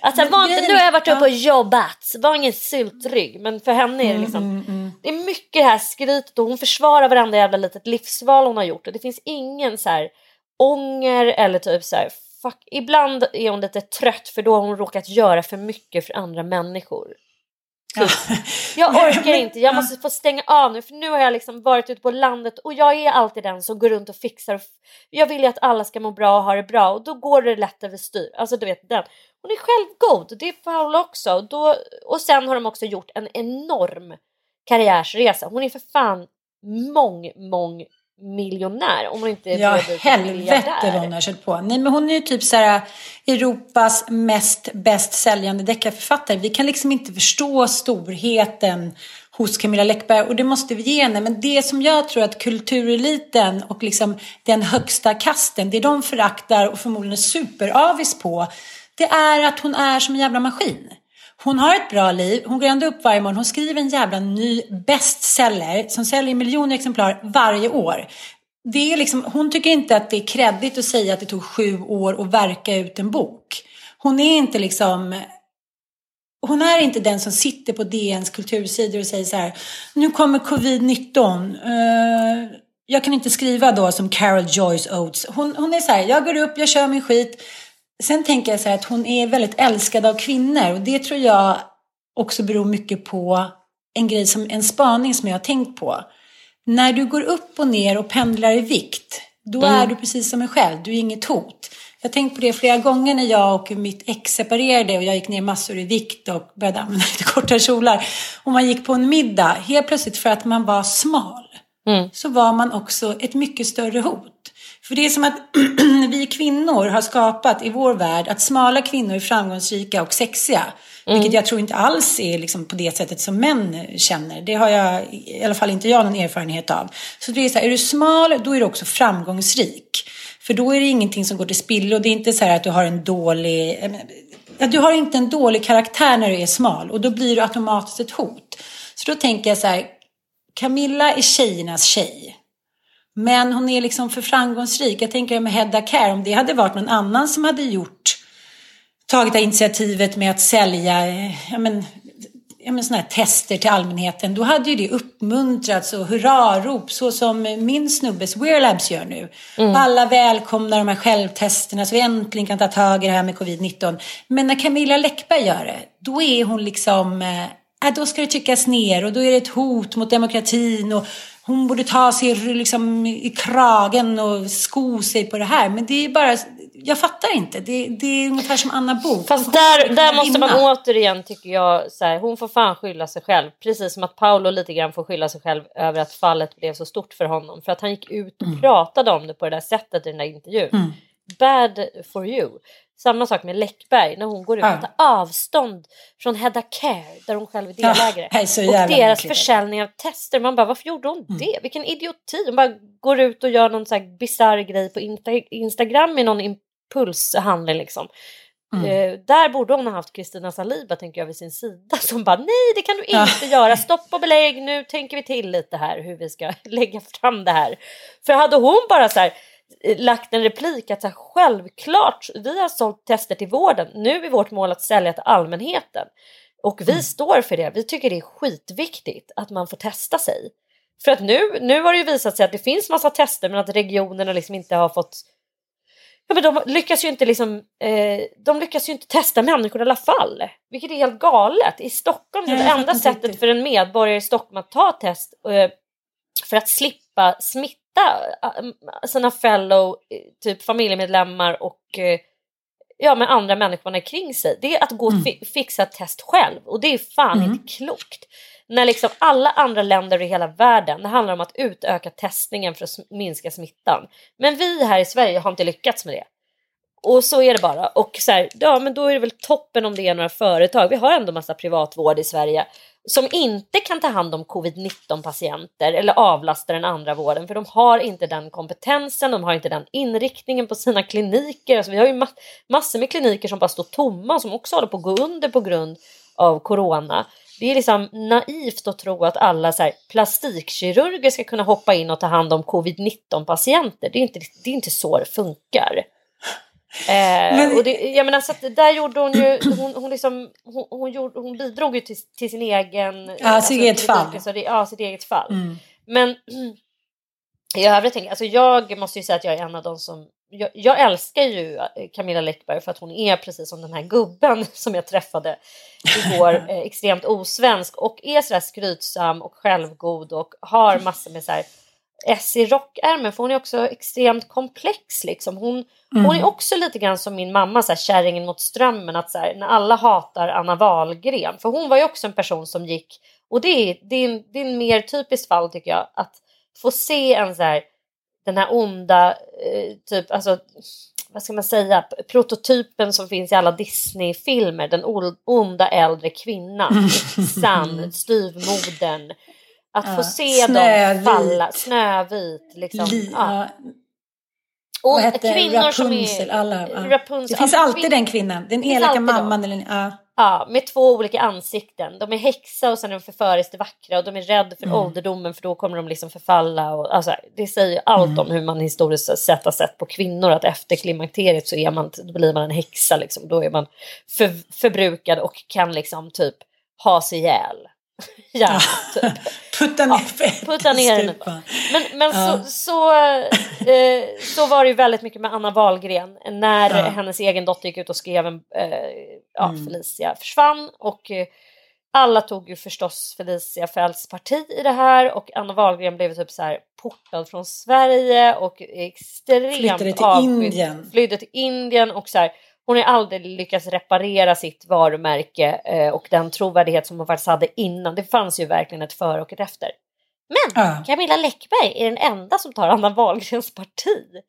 Alltså, Men var inte, nu har jag varit uppe och jobbat, var ingen syltrygg. Men för henne är det liksom, Mm, det är mycket det här skrytet och hon försvarar varenda jävla litet livsval hon har gjort. Och det finns ingen så här ånger eller typ så här, fuck. Ibland är hon lite trött för då har hon råkat göra för mycket för andra människor. Typ. <laughs> Jag orkar inte, jag måste få stänga av nu för nu har jag liksom varit ute på landet och jag är alltid den som går runt och fixar. Och jag vill ju att alla ska må bra och ha det bra och då går det lätt överstyr. Alltså du vet den. Hon är självgod, det är Paolo också. Och, då, och sen har de också gjort en enorm karriärsresa. Hon är för fan mång, mång miljonär om hon inte Ja, börjar bli helvete vad hon har kört på. Nej, men hon är ju typ så här Europas mest bäst säljande deckarförfattare. Vi kan liksom inte förstå storheten hos Camilla Läckberg och det måste vi ge henne. Men det som jag tror att kultureliten och liksom den högsta kasten, det de föraktar och förmodligen är superavis på, det är att hon är som en jävla maskin. Hon har ett bra liv, hon går ändå upp varje morgon, hon skriver en jävla ny bestseller som säljer miljoner exemplar varje år. Det är liksom, hon tycker inte att det är kreddigt att säga att det tog sju år att verka ut en bok. Hon är inte liksom hon är inte den som sitter på DNs kultursidor och säger så här, nu kommer covid-19. uh, eh, jag kan inte skriva då som Carol Joyce Oates. Hon, hon är så här, jag går upp, jag kör min skit. Sen tänker jag så här att hon är väldigt älskad av kvinnor och det tror jag också beror mycket på en grej som en spaning som jag har tänkt på. När du går upp och ner och pendlar i vikt, då är du precis som en själv, du är inget hot. Jag har tänkt på det flera gånger när jag och mitt ex separerade och jag gick ner massor i vikt och började använda <laughs> lite kortare kjolar. Och man gick på en middag, helt plötsligt för att man var smal, så var man också ett mycket större hot. För det är som att <clears throat> vi kvinnor har skapat i vår värld att smala kvinnor är framgångsrika och sexiga. Vilket jag tror inte alls är liksom på det sättet som män känner. Det har jag, i alla fall inte jag någon erfarenhet av. Så det är så här, är du smal, då är du också framgångsrik. För då är det ingenting som går till spillo. Det är inte så här att du har en dålig... Ja, du har inte en dålig karaktär när du är smal. Och då blir du automatiskt ett hot. Så då tänker jag så här, Camilla är tjejernas tjej. Men hon är liksom för framgångsrik. Jag tänker med Hedda Care, om det hade varit någon annan som hade gjort tagit initiativet med att sälja eh, ja, men, ja, men såna här tester till allmänheten, då hade ju det uppmuntrats och hurrarop så som min snubbes Wearlabs gör nu. Alla välkomnar de här självtesterna så vi äntligen kan ta tag i det här med covid-19. Men när Camilla Läckberg gör det, då är hon liksom, eh, då ska det tyckas ner och då är det ett hot mot demokratin och hon borde ta sig liksom i kragen och sko sig på det här. Men det är bara, jag fattar inte. Det, det är ungefär som Anna Bok. Fast där, där måste man återigen tycker jag, så här, hon får fan skylla sig själv. Precis som att Paolo lite grann får skylla sig själv över att fallet blev så stort för honom. För att han gick ut och mm. pratade om det på det där sättet i den där intervjun. Mm. Bad for you. Samma sak med Läckberg när hon går ut och tar avstånd från Hedda Care där hon själv är delägare. Ja, är och deras försäljning av tester. Man bara varför gjorde hon mm. det? Vilken idioti. Hon bara går ut och gör någon så här bisarr grej på Instagram i någon impulshandling liksom. Mm. Eh, där borde hon ha haft Kristina Saliba tänker jag vid sin sida <laughs> som bara nej det kan du inte ja. göra, stopp och belägg nu tänker vi till lite här hur vi ska <laughs> lägga fram det här. För hade hon bara så här lagt en replik att så här, självklart, vi har sålt tester till vården, nu är vårt mål att sälja till allmänheten. Och vi mm. står för det, vi tycker det är skitviktigt att man får testa sig. För att nu, nu har det ju visat sig att det finns massa tester men att regionerna liksom inte har fått Ja, men de lyckas ju inte liksom, eh, de lyckas ju inte testa människor i alla fall. Vilket är helt galet. I Stockholm är det enda sättet för en medborgare i Stockholm att ta test eh, för att slippa smitta Eh, sina fellow typ familjemedlemmar och eh, ja, med andra människorna kring sig. Det är att gå och mm. fixa ett test själv och det är fan mm. inte klokt. När liksom alla andra länder i hela världen, det handlar om att utöka testningen för att minska smittan. Men vi här i Sverige har inte lyckats med det. Och så är det bara. Och så här, ja men då är det väl toppen om det är några företag. Vi har ändå massa privatvård i Sverige som inte kan ta hand om covid-19 patienter eller avlasta den andra vården för de har inte den kompetensen, de har inte den inriktningen på sina kliniker. Alltså vi har ju massor med kliniker som bara står tomma som också håller på att gå under på grund av corona. Det är liksom naivt att tro att alla så här, plastikkirurger ska kunna hoppa in och ta hand om covid-19 patienter. Det är, inte, det är inte så det funkar. Eh, men... och det, jag menar, så att där gjorde hon ju, hon, hon, liksom, hon, hon, gjorde, hon bidrog ju till, till sin egen... Ja, alltså, sitt eget fall. Så det, ja, sitt eget fall. Mm. Men i övrigt, tänker, alltså jag måste ju säga att jag är en av de som... Jag, jag, älskar ju Camilla Läckberg för att hon är precis som den här gubben <laughs> som jag träffade igår, <laughs> eh, extremt osvensk och är sådär skrytsam och självgod och har massor med så här S i rockärmen för hon är också extremt komplex liksom. Hon, mm. hon är också lite grann som min mamma, så här, kärringen mot strömmen. Att så här, när alla hatar Anna Wahlgren, för hon var ju också en person som gick, och det är, det är, en, det är en mer typiskt fall tycker jag, att få se en så här, den här onda, eh, typ, alltså vad ska man säga, prototypen som finns i alla Disney-filmer, den onda äldre kvinnan, <laughs> sann, styvmodern, att ja, få se snövit. dem falla, snövit. Liksom. Li, ja. Och Vad heter kvinnor Rapunzel, som är, alla, ja. Rapunzel, det finns alltid kvin den kvinnan, den elaka mamman. Eller, ja. ja, med två olika ansikten. De är häxa och sen är de förföriskt vackra och de är rädda för mm. ålderdomen för då kommer de liksom förfalla. Och, alltså, det säger allt mm. om hur man historiskt sett har sett på kvinnor att efter klimakteriet så är man, blir man en häxa. Liksom. Då är man för, förbrukad och kan liksom typ ha sig ihjäl. Ja, typ. <laughs> Putta ner, ja, putta ner henne. Men, men ja. så, så, eh, så var det ju väldigt mycket med Anna Wahlgren när ja. hennes egen dotter gick ut och skrev en, eh, ja, mm. Felicia försvann och eh, alla tog ju förstås Felicia Fälls parti i det här och Anna Wahlgren blev typ så här portad från Sverige och extremt Flyttade till avskydd. Indien. Flyttade till Indien och så här hon har aldrig lyckats reparera sitt varumärke eh, och den trovärdighet som hon faktiskt hade innan. Det fanns ju verkligen ett före och ett efter. Men ja. Camilla Läckberg är den enda som tar Anna Wahlgrens parti.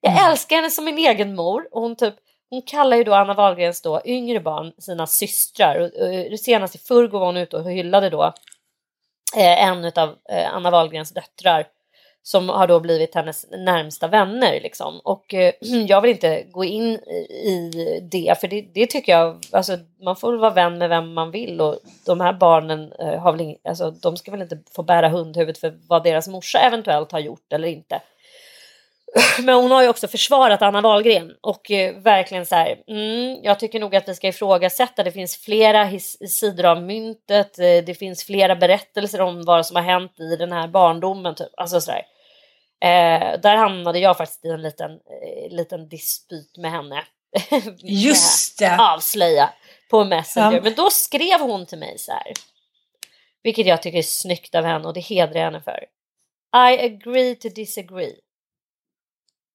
Jag mm. älskar henne som min egen mor och hon typ hon kallar ju då Anna Wahlgrens då yngre barn sina systrar. Och, senast i förrgår var hon ute och hyllade då eh, en av eh, Anna Wahlgrens döttrar som har då blivit hennes närmsta vänner. Liksom. Och eh, <clears throat> jag vill inte gå in i det, för det, det, tycker jag, alltså, man får väl vara vän med vem man vill och de här barnen eh, har väl in, alltså, de ska väl inte få bära hundhuvudet för vad deras morsa eventuellt har gjort eller inte. <clears throat> Men hon har ju också försvarat Anna Wahlgren och eh, verkligen så här, mm, jag tycker nog att vi ska ifrågasätta, det finns flera sidor av myntet, eh, det finns flera berättelser om vad som har hänt i den här barndomen, typ. alltså sådär. Eh, där hamnade jag faktiskt i en liten, eh, liten dispyt med henne. <laughs> Just det! Avslöja på Messenger. Ja. Men då skrev hon till mig så här. Vilket jag tycker är snyggt av henne och det hedrar jag henne för. I agree to disagree.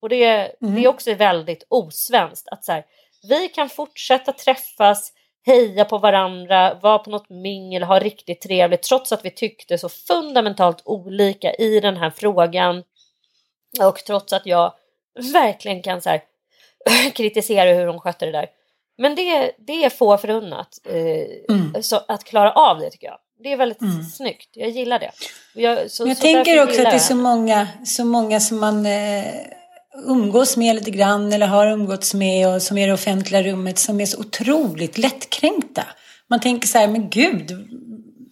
Och det, mm. det är också väldigt osvenskt att så här, vi kan fortsätta träffas, heja på varandra, vara på något mingel, ha riktigt trevligt trots att vi tyckte så fundamentalt olika i den här frågan. Och trots att jag verkligen kan så här, <laughs> kritisera hur hon skötte det där. Men det, det är få förunnat eh, mm. så att klara av det tycker jag. Det är väldigt mm. snyggt, jag gillar det. Jag, så, jag så tänker också att det är så många, så många som man eh, umgås med lite grann eller har umgåtts med och som är i det offentliga rummet som är så otroligt lättkränkta. Man tänker så här, men gud,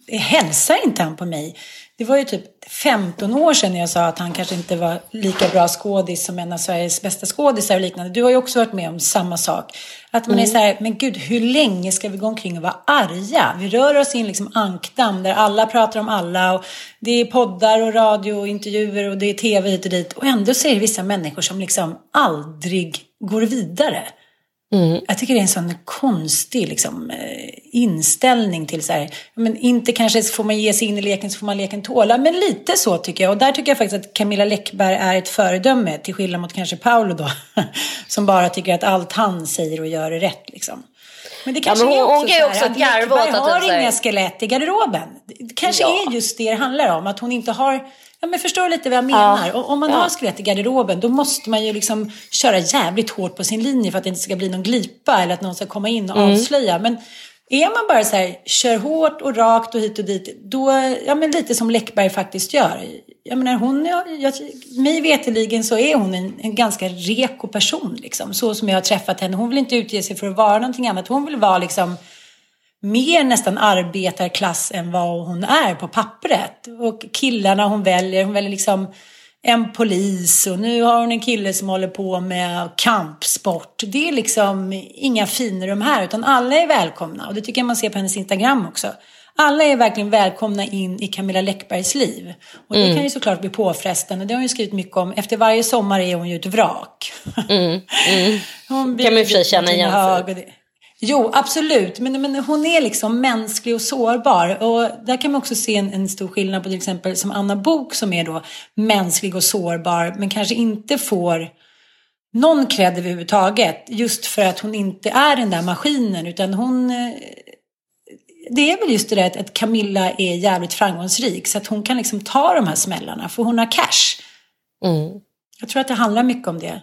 hälsar inte han på mig? Det var ju typ 15 år sedan jag sa att han kanske inte var lika bra skådis som en av Sveriges bästa skådisar och liknande. Du har ju också varit med om samma sak. Att man mm. är så här, men gud, hur länge ska vi gå omkring och vara arga? Vi rör oss in liksom ankdamm där alla pratar om alla och det är poddar och radio och intervjuer och det är tv hit och dit. Och ändå det vissa människor som liksom aldrig går vidare. Mm. Jag tycker det är en sån konstig liksom, eh, inställning till så här, men inte kanske får man ge sig in i leken så får man leken tåla, men lite så tycker jag. Och där tycker jag faktiskt att Camilla Läckberg är ett föredöme, till skillnad mot kanske Paolo då, <laughs> som bara tycker att allt han säger och gör är rätt liksom. Men det kanske ja, men hon, är också, hon så här, att Läckberg har inga skelett i garderoben. Det kanske ja. är just det det handlar om, att hon inte har Ja, men förstår lite vad jag menar? Ja. Och om man ja. har skelett i garderoben då måste man ju liksom köra jävligt hårt på sin linje för att det inte ska bli någon glipa eller att någon ska komma in och mm. avslöja. Men är man bara så här, kör hårt och rakt och hit och dit, då, ja men lite som Läckberg faktiskt gör. Jag menar hon, jag, mig veteligen så är hon en, en ganska reko person liksom. Så som jag har träffat henne. Hon vill inte utge sig för att vara någonting annat. Hon vill vara liksom mer nästan arbetarklass än vad hon är på pappret. Och killarna hon väljer, hon väljer liksom en polis och nu har hon en kille som håller på med kampsport. Det är liksom inga finrum här utan alla är välkomna och det tycker jag man ser på hennes Instagram också. Alla är verkligen välkomna in i Camilla Läckbergs liv. Och det mm. kan ju såklart bli påfrestande. Det har hon ju skrivit mycket om. Efter varje sommar är hon ju ett vrak. Mm. Mm. <laughs> Hon kan man och för sig känna igen sig. Jo, absolut. Men, men hon är liksom mänsklig och sårbar. Och där kan man också se en, en stor skillnad på till exempel som Anna Bok som är då mänsklig och sårbar men kanske inte får någon cred överhuvudtaget. Just för att hon inte är den där maskinen utan hon eh, det är väl just det där att Camilla är jävligt framgångsrik så att hon kan liksom ta de här smällarna för hon har cash. Mm. Jag tror att det handlar mycket om det.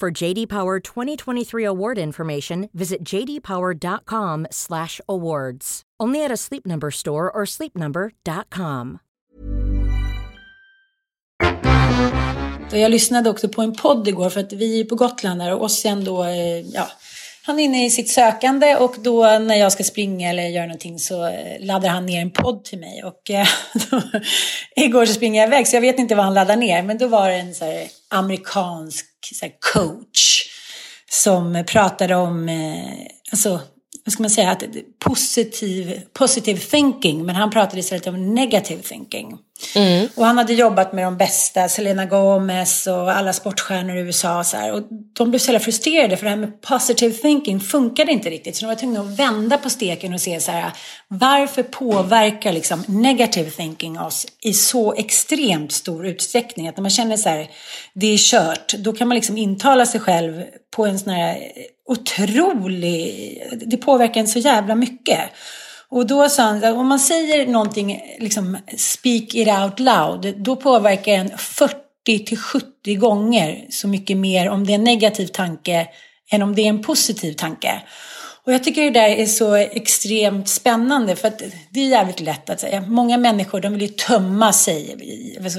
For JD Power 2023 award information, visit jdpower.com/awards. Only at a Sleep Number store or sleepnumber.com. Jag lyssnade också på en podd igår för att vi är på Gotland där och sen då, eh, ja, han är inne i sitt sökande och då när jag ska springa eller göra någonting så eh, laddar han ner en podd till mig. Och eh, <laughs> då, igår så springer jag iväg så jag vet inte vad han laddar ner. Men då var det en så här, amerikansk så här, coach som pratade om, eh, alltså vad ska man säga, att positiv, positive thinking. Men han pratade istället om negative thinking. Mm. Och han hade jobbat med de bästa, Selena Gomez och alla sportstjärnor i USA. Så här. Och de blev så jävla frustrerade för det här med positive thinking funkade inte riktigt. Så de var tvungna att vända på steken och se så här, varför påverkar liksom negative thinking oss i så extremt stor utsträckning? Att när man känner så här, det är kört, då kan man liksom intala sig själv på en sån här otrolig, det påverkar en så jävla mycket. Och då sa han, om man säger någonting, liksom speak it out loud, då påverkar en 40 till 70 gånger så mycket mer om det är en negativ tanke än om det är en positiv tanke. Och jag tycker det där är så extremt spännande för att det är jävligt lätt att säga. Många människor de vill ju tömma sig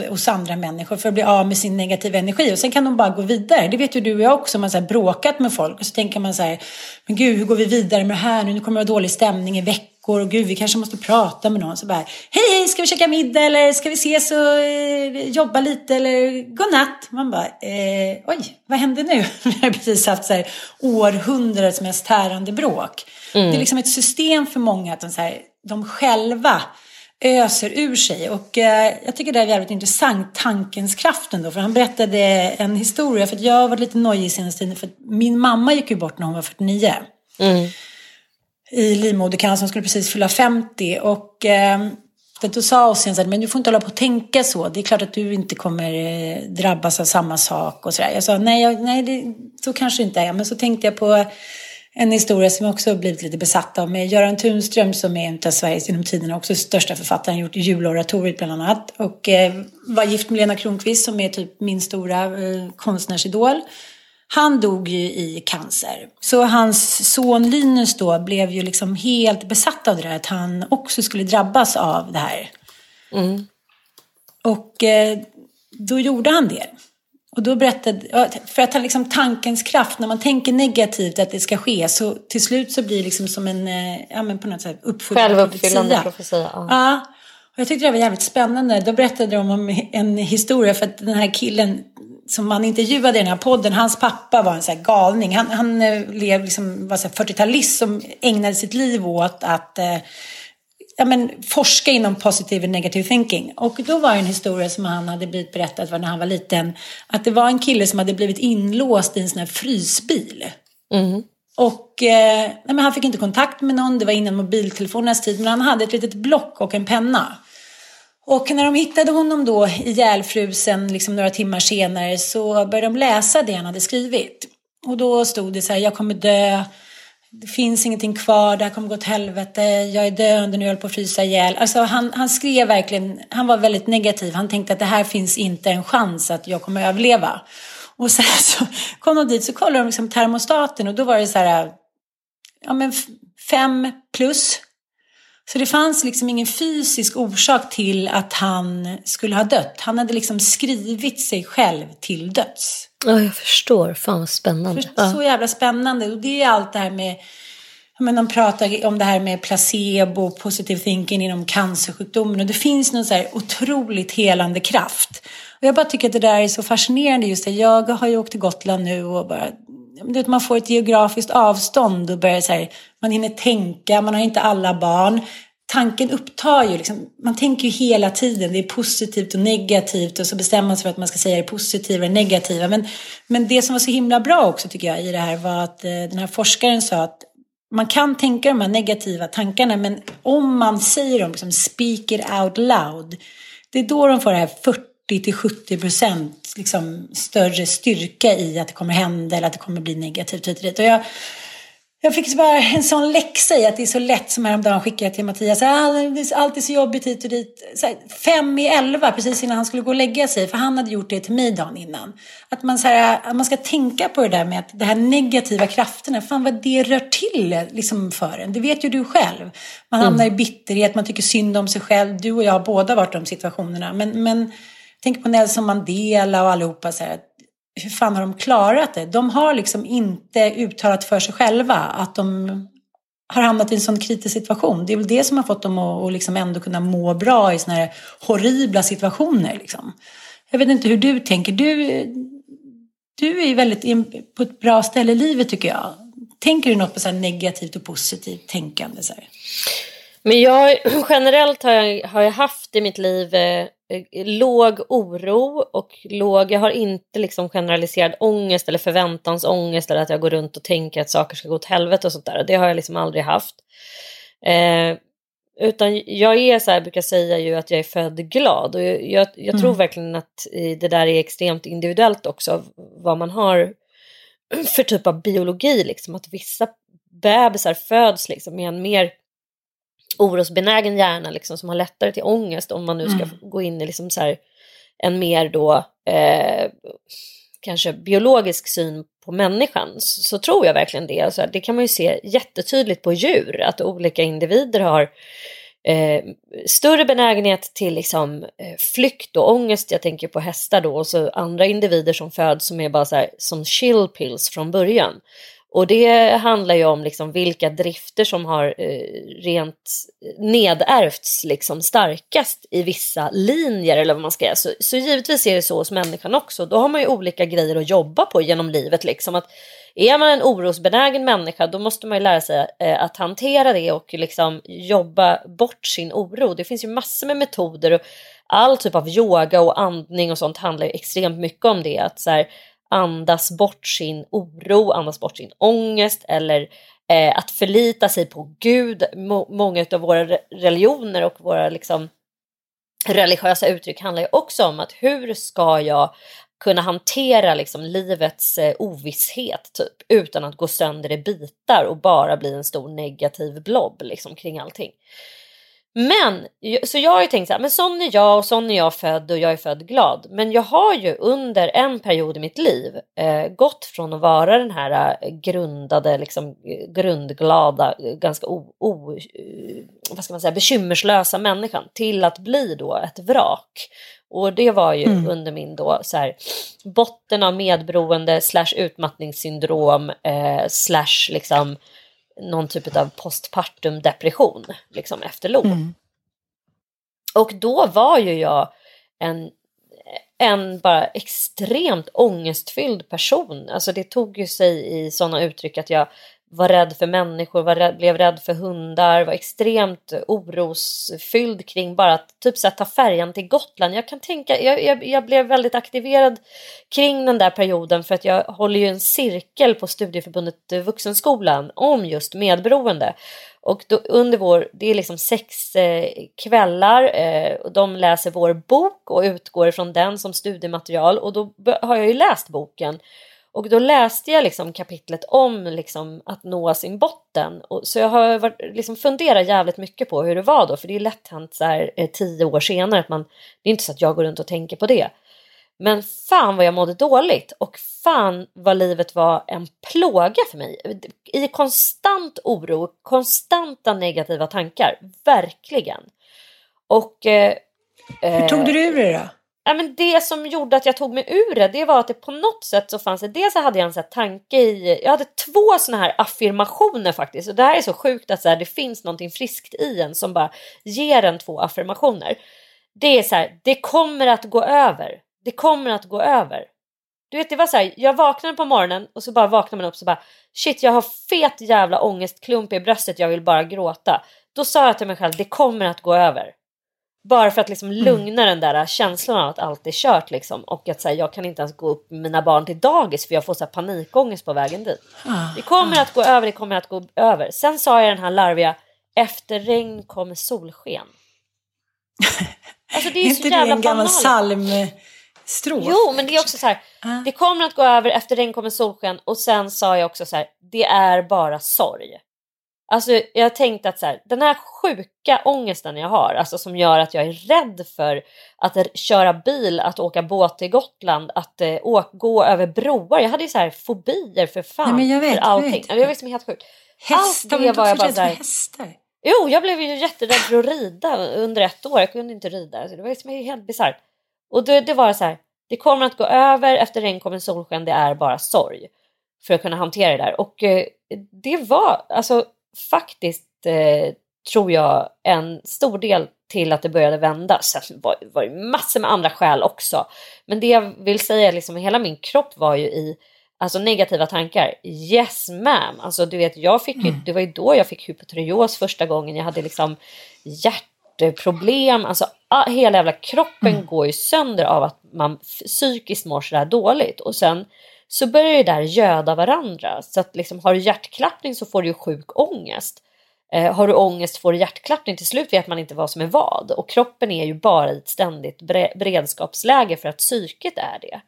hos andra människor för att bli av med sin negativa energi och sen kan de bara gå vidare. Det vet ju du och jag också, man har bråkat med folk och så tänker man så här, men gud hur går vi vidare med det här nu? Nu kommer det vara dålig stämning i veckan och gud vi kanske måste prata med någon. Så bara, hej hej, ska vi käka middag eller ska vi ses och eh, jobba lite eller godnatt? Man bara, eh, oj, vad hände nu? <laughs> Vi har precis haft så här, århundradets mest tärande bråk. Mm. Det är liksom ett system för många att de, så här, de själva öser ur sig. Och eh, jag tycker det är jävligt intressant, tankens kraft ändå. För han berättade en historia, för jag har varit lite nojig senaste tiden. För min mamma gick ju bort när hon var 49. Mm. I livmodercancer, hon skulle precis fylla 50. Och eh, då sa Ossian så här, men du får inte hålla på och tänka så. Det är klart att du inte kommer eh, drabbas av samma sak och sådär. Jag sa, nej, jag, nej det, så kanske inte är. Men så tänkte jag på en historia som jag också har blivit lite besatt av med Göran Tunström som är en av Sveriges genom tiderna också största författare. Han har gjort juloratoriet bland annat. Och eh, var gift med Lena Kronqvist som är typ min stora eh, konstnärsidol. Han dog ju i cancer. Så hans son Linus då blev ju liksom helt besatt av det där att han också skulle drabbas av det här. Mm. Och eh, då gjorde han det. Och då berättade, för att ha liksom tankens kraft, när man tänker negativt att det ska ske, så till slut så blir det liksom som en, eh, ja men på något sätt uppfyllande Självuppfyllande profetia. Ja. Ja. Och jag tyckte det var jävligt spännande. Då berättade de om en historia för att den här killen som man intervjuade i den här podden, hans pappa var en här galning. Han, han eh, lev, liksom, var så här 40-talist som ägnade sitt liv åt att eh, ja, men, forska inom positive and negative thinking. Och då var det en historia som han hade blivit berättad för när han var liten. Att det var en kille som hade blivit inlåst i en sån här frysbil. Mm. Och eh, nej, han fick inte kontakt med någon, det var innan mobiltelefonernas tid. Men han hade ett litet block och en penna. Och när de hittade honom då ihjälfrusen liksom några timmar senare så började de läsa det han hade skrivit. Och då stod det så här, jag kommer dö, det finns ingenting kvar, det här kommer gå åt helvete, jag är döende nu, jag håller på att frysa ihjäl. Alltså han, han skrev verkligen, han var väldigt negativ. Han tänkte att det här finns inte en chans att jag kommer överleva. Och sen <laughs> så kom de dit så kollade de liksom termostaten och då var det så här, ja men fem plus. Så det fanns liksom ingen fysisk orsak till att han skulle ha dött. Han hade liksom skrivit sig själv till döds. Ja, jag förstår. Fan vad spännande. För. Så jävla spännande. Och det är allt det här med men de pratar om det här med placebo, positive thinking inom cancersjukdomen och det finns någon så här otroligt helande kraft. Och jag bara tycker att det där är så fascinerande just det. Jag har ju åkt till Gotland nu och bara man får ett geografiskt avstånd och börjar så här, man hinner tänka, man har inte alla barn. Tanken upptar ju, liksom, man tänker ju hela tiden, det är positivt och negativt och så bestämmer man sig för att man ska säga det positiva och negativa. Men, men det som var så himla bra också tycker jag i det här var att eh, den här forskaren sa att man kan tänka de här negativa tankarna men om man säger dem, liksom, speak it out loud, det är då de får det här 40 till 70 procent liksom, större styrka i att det kommer hända eller att det kommer bli negativt hit och dit. Och jag, jag fick bara en sån läxa i att det är så lätt som häromdagen skickade jag till Mattias. Ah, det är så jobbigt hit och dit. Här, fem i elva precis innan han skulle gå och lägga sig. För han hade gjort det till mig dagen innan. Att man, så här, att man ska tänka på det där med att de här negativa krafterna. Fan vad det rör till liksom för en. Det vet ju du själv. Man hamnar mm. i bitterhet, man tycker synd om sig själv. Du och jag har båda varit i de situationerna. Men, men tänk på Nelson Mandela och allihopa. Så här, hur fan har de klarat det? De har liksom inte uttalat för sig själva att de har hamnat i en sån kritisk situation. Det är väl det som har fått dem att, att liksom ändå kunna må bra i såna här horribla situationer. Liksom. Jag vet inte hur du tänker. Du, du är ju väldigt på ett bra ställe i livet tycker jag. Tänker du något på så negativt och positivt tänkande? Så här? Men jag, <clears throat> generellt har jag, har jag haft i mitt liv eh, Eh, låg oro och låg, jag har inte liksom generaliserad ångest eller förväntansångest eller att jag går runt och tänker att saker ska gå åt helvete och sånt där. Det har jag liksom aldrig haft. Eh, utan jag är så här, brukar säga ju att jag är född glad och jag, jag, jag mm. tror verkligen att det där är extremt individuellt också vad man har för typ av biologi liksom att vissa bebisar föds liksom med en mer orosbenägen hjärna liksom, som har lättare till ångest om man nu ska mm. gå in i liksom så här, en mer då eh, kanske biologisk syn på människan så, så tror jag verkligen det. Alltså, det kan man ju se jättetydligt på djur att olika individer har eh, större benägenhet till liksom, eh, flykt och ångest. Jag tänker på hästar då och så andra individer som föds som är bara så här, som chill pills från början. Och det handlar ju om liksom vilka drifter som har eh, rent nedärvts liksom starkast i vissa linjer eller vad man ska säga. Så, så givetvis är det så hos människan också. Då har man ju olika grejer att jobba på genom livet. Liksom. Att är man en orosbenägen människa då måste man ju lära sig eh, att hantera det och liksom jobba bort sin oro. Det finns ju massor med metoder och all typ av yoga och andning och sånt handlar ju extremt mycket om det. Att så här, andas bort sin oro, andas bort sin ångest eller eh, att förlita sig på Gud. Må många av våra religioner och våra liksom, religiösa uttryck handlar ju också om att hur ska jag kunna hantera liksom livets eh, ovisshet typ utan att gå sönder i bitar och bara bli en stor negativ blob liksom kring allting. Men, så jag har ju tänkt så här, men sån är jag och sån är jag född och jag är född glad. Men jag har ju under en period i mitt liv eh, gått från att vara den här eh, grundade, liksom, grundglada, ganska o, o, eh, vad ska man säga, bekymmerslösa människan till att bli då ett vrak. Och det var ju mm. under min då så här, botten av medberoende slash utmattningssyndrom eh, slash liksom någon typ av postpartum depression liksom efter LOL. Mm. Och då var ju jag en, en bara extremt ångestfylld person. Alltså det tog ju sig i sådana uttryck att jag var rädd för människor, var rädd, blev rädd för hundar, var extremt orosfylld kring bara att typ så här, ta färjan till Gotland. Jag kan tänka, jag, jag, jag, blev väldigt aktiverad kring den där perioden för att jag håller ju en cirkel på Studieförbundet Vuxenskolan om just medberoende. Och då, under vår, det är liksom sex eh, kvällar, eh, och de läser vår bok och utgår ifrån den som studiematerial och då har jag ju läst boken och då läste jag liksom kapitlet om liksom att nå sin botten. Och, så jag har varit, liksom funderat jävligt mycket på hur det var då, för det är lätt hänt så här eh, tio år senare att man, det är inte så att jag går runt och tänker på det. Men fan vad jag mådde dåligt och fan vad livet var en plåga för mig. I konstant oro, konstanta negativa tankar, verkligen. Och... Eh, hur tog du ur det då? Ja, men det som gjorde att jag tog mig ur det, det var att det på något sätt så fanns det, dels så hade jag en så tanke i, jag hade två såna här affirmationer faktiskt och det här är så sjukt att så här, det finns någonting friskt i en som bara ger en två affirmationer. Det är så här, det kommer att gå över, det kommer att gå över. Du vet det var så här, jag vaknade på morgonen och så bara vaknar man upp så bara shit jag har fet jävla ångestklump i bröstet, jag vill bara gråta. Då sa jag till mig själv, det kommer att gå över. Bara för att liksom mm. lugna den där känslan av att allt är kört liksom. Och att här, jag kan inte ens gå upp med mina barn till dagis för jag får så här, panikångest på vägen dit. Ah, det kommer ah. att gå över, det kommer att gå över. Sen sa jag den här larviga, efter regn kommer solsken. <laughs> Alltså det är, är inte det en gammal psalmstrof? Jo, men det är också så här, ah. det kommer att gå över, efter regn kommer solsken. Och sen sa jag också så här, det är bara sorg. Alltså jag tänkte att så här, den här sjuka ångesten jag har, alltså som gör att jag är rädd för att köra bil, att åka båt till Gotland, att eh, åka, gå över broar. Jag hade ju så här fobier för fan. Nej, jag vet, för allting. Jag vet. Jag vet som är helt sjukt. Hästar, Allt det var jag bara så här, hästar? Jo, jag blev ju jätterädd för att rida under ett år. Jag kunde inte rida. Alltså, det var liksom helt bisarrt. Och det, det var så här, det kommer att gå över, efter regn kommer solsken, det är bara sorg. För att kunna hantera det där. Och eh, det var, alltså faktiskt eh, tror jag en stor del till att det började vända. Sen var, var det massor med andra skäl också. Men det jag vill säga, liksom hela min kropp var ju i alltså negativa tankar. Yes ma'am. Alltså du vet, jag fick ju, mm. det var ju då jag fick hypotyreos första gången. Jag hade liksom hjärtproblem. Alltså hela jävla kroppen mm. går ju sönder av att man psykiskt mår sådär dåligt. Och sen så börjar det där göda varandra. Så att liksom, har du hjärtklappning så får du ju sjuk ångest. Eh, har du ångest får du hjärtklappning. Till slut vet man inte vad som är vad. Och kroppen är ju bara i ett ständigt beredskapsläge för att psyket är det.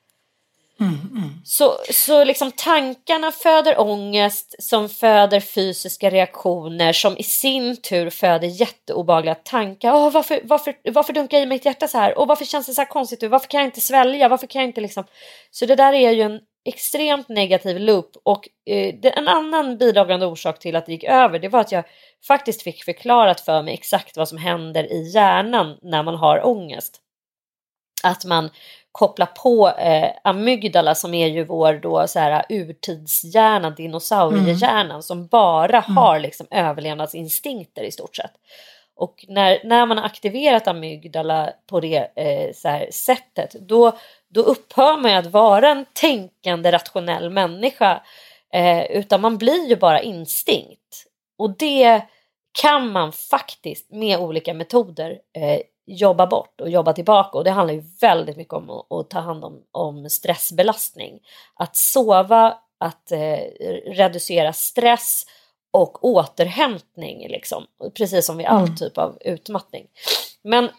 Mm, mm. Så, så liksom tankarna föder ångest som föder fysiska reaktioner som i sin tur föder jätteobagliga tankar. Åh, varför, varför, varför dunkar jag i mitt hjärta så här? Och varför känns det så här konstigt? Varför kan jag inte svälja? Varför kan jag inte liksom... Så det där är ju en extremt negativ loop och eh, en annan bidragande orsak till att det gick över det var att jag faktiskt fick förklarat för mig exakt vad som händer i hjärnan när man har ångest. Att man kopplar på eh, amygdala som är ju vår då så här urtidshjärna, dinosauriehjärnan mm. som bara mm. har liksom överlevnadsinstinkter i stort sett. Och när, när man har aktiverat amygdala på det eh, så här, sättet då då upphör man ju att vara en tänkande rationell människa eh, utan man blir ju bara instinkt. Och det kan man faktiskt med olika metoder eh, jobba bort och jobba tillbaka och det handlar ju väldigt mycket om att, att ta hand om, om stressbelastning. Att sova, att eh, reducera stress och återhämtning liksom. Precis som vid all mm. typ av utmattning. Men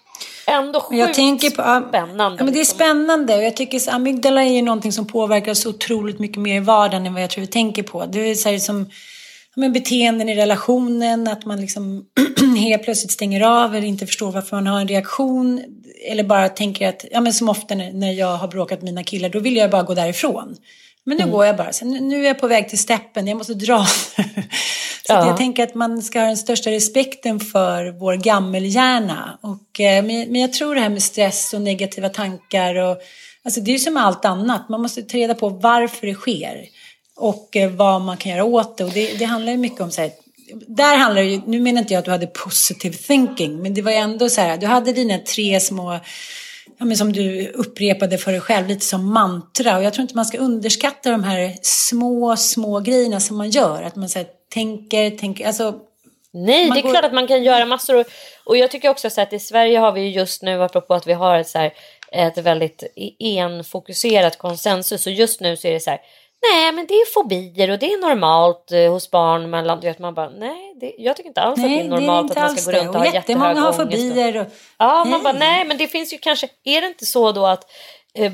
ändå sjukt jag tänker på, spännande. Ja, men det är liksom. spännande och jag tycker att amygdala är ju någonting som påverkar så otroligt mycket mer i vardagen än vad jag tror vi tänker på. Det är så här som men beteenden i relationen, att man liksom <clears throat> helt plötsligt stänger av eller inte förstår varför man har en reaktion. Eller bara tänker att, ja men som ofta när, när jag har bråkat med mina killar, då vill jag bara gå därifrån. Men nu mm. går jag bara, så nu är jag på väg till steppen, jag måste dra. <laughs> Så ja. jag tänker att man ska ha den största respekten för vår gammelhjärna. Och, eh, men jag tror det här med stress och negativa tankar och Alltså det är som allt annat, man måste ta reda på varför det sker och eh, vad man kan göra åt det. Och det, det handlar ju mycket om så här, där handlar det ju, nu menar inte jag att du hade positive thinking, men det var ju ändå så här, du hade dina tre små ja, men som du upprepade för dig själv, lite som mantra. Och jag tror inte man ska underskatta de här små, små grejerna som man gör. Att man så här, tänker, tänker, alltså Nej, det är går... klart att man kan göra massor. Och, och jag tycker också så att i Sverige har vi just nu, apropå att vi har ett, så här, ett väldigt enfokuserat konsensus. Och just nu så är det så här, nej men det är fobier och det är normalt eh, hos barn mellan, du vet man bara, nej det, jag tycker inte alls nej, att det är normalt det är att man ska gå runt och, och ha jättehög ångest. har fobier. Och... Ja, man bara, nej men det finns ju kanske, är det inte så då att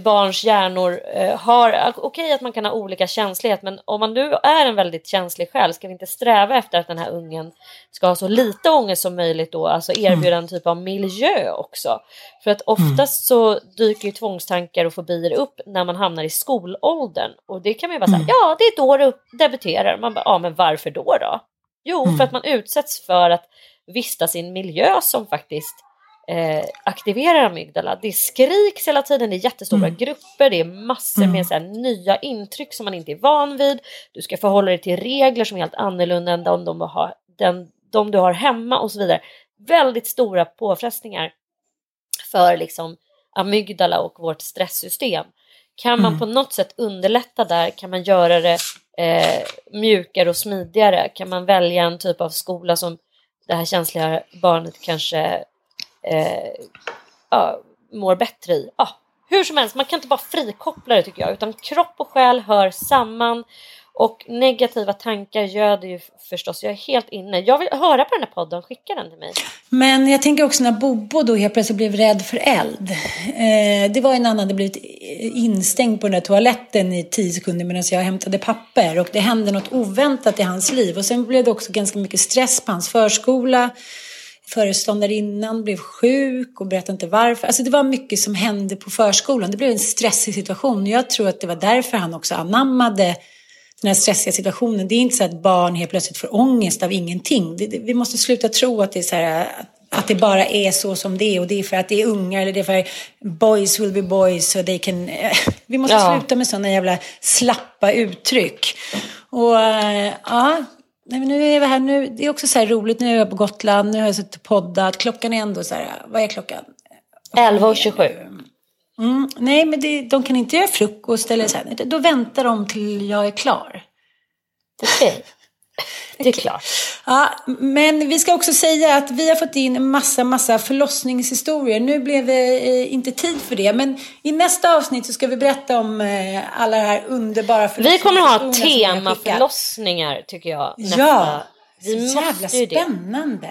barns hjärnor eh, har, okej okay, att man kan ha olika känslighet men om man nu är en väldigt känslig själ ska vi inte sträva efter att den här ungen ska ha så lite ångest som möjligt då, alltså erbjuda en typ av miljö också. För att oftast mm. så dyker ju tvångstankar och fobier upp när man hamnar i skolåldern och det kan man ju vara mm. säga, ja det är då det debuterar. Man bara, ja men varför då då? Jo, mm. för att man utsätts för att vistas i en miljö som faktiskt eh, aktiverar amygdala. Det skriks hela tiden, det är jättestora Mm. grupper, det är massor med så här, nya intryck som man inte är van vid. Du ska förhålla dig till regler som är helt annorlunda än de, de, har, den, de du har hemma och så vidare. Väldigt stora påfrestningar för liksom amygdala och vårt stresssystem. Kan man Mm. på något sätt underlätta där, kan man göra det eh, mjukare och smidigare, kan man välja en typ av skola som det här känsliga barnet kanske eh, ja, mår bättre i. Ja, hur som helst, man kan inte bara frikoppla det tycker jag, utan kropp och själ hör samman och negativa tankar göder ju förstås. Jag är helt inne. Jag vill höra på den här podden, skicka den till mig. Men jag tänker också när Bobo då helt plötsligt blev rädd för eld. Eh, det var en annan hade blivit instängd på den där toaletten i tio sekunder medan jag hämtade papper. Och det hände något oväntat i hans liv. Och sen blev det också ganska mycket stress på hans förskola. Föreståndarinnan blev sjuk och berättade inte varför. Alltså det var mycket som hände på förskolan. Det blev en stressig situation. Jag tror att det var därför han också anammade den här stressiga situationen. Det är inte så att barn helt plötsligt får ångest av ingenting. Vi måste sluta tro att det är så här, att det bara är så som det är och det är för att det är ungar eller det är för boys will be boys så they can... <laughs> Vi måste Ja. sluta med sådana jävla slappa uttryck. Och eh, ja, nej, men nu är vi här nu. Det är också så här roligt, nu är jag på Gotland, nu har jag suttit och poddat. Klockan är ändå så här, vad är klockan? 11.27. Mm, nej, men det, de kan inte göra frukost eller så här. Då väntar de till jag är klar. Okej. Det är klart. Ja, men vi ska också säga att vi har fått in massa, massa förlossningshistorier. Nu blev det eh, inte tid för det, men i nästa avsnitt så ska vi berätta om eh, alla de här underbara Vi kommer ha förlossningshistorierna vi har tema förlossningar tycker jag. Nästa. Ja, vi så jävla ju det. spännande.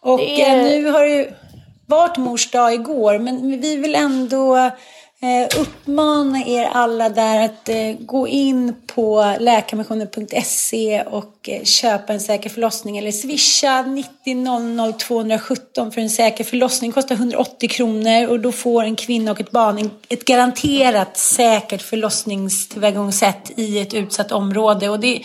Och är- eh, nu har det ju varit mors dag igår, men vi vill ändå eh, uppmana er alla där att eh, gå in på läkarmissionen.se och eh, köpa en säker förlossning eller swisha 90 00 217 för en säker förlossning. kostar 180 kronor och då får en kvinna och ett barn ett garanterat säkert förlossningstillvägagångssätt i ett utsatt område. Och det,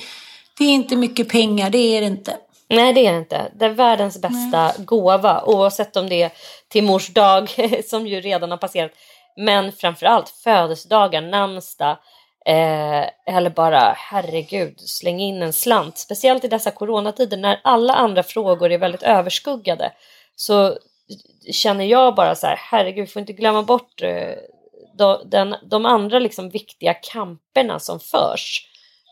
det är inte mycket pengar, det är det inte. Nej det är det inte. Det är världens bästa gåva oavsett om det är till mors dag <laughs> som ju redan har passerat. Men framförallt födelsedagar, namnsdag eh, eller bara herregud släng in en slant. Speciellt i dessa coronatider när alla andra frågor är väldigt överskuggade. Så känner jag bara så här herregud vi får inte glömma bort eh, de, den, de andra liksom viktiga kamperna som förs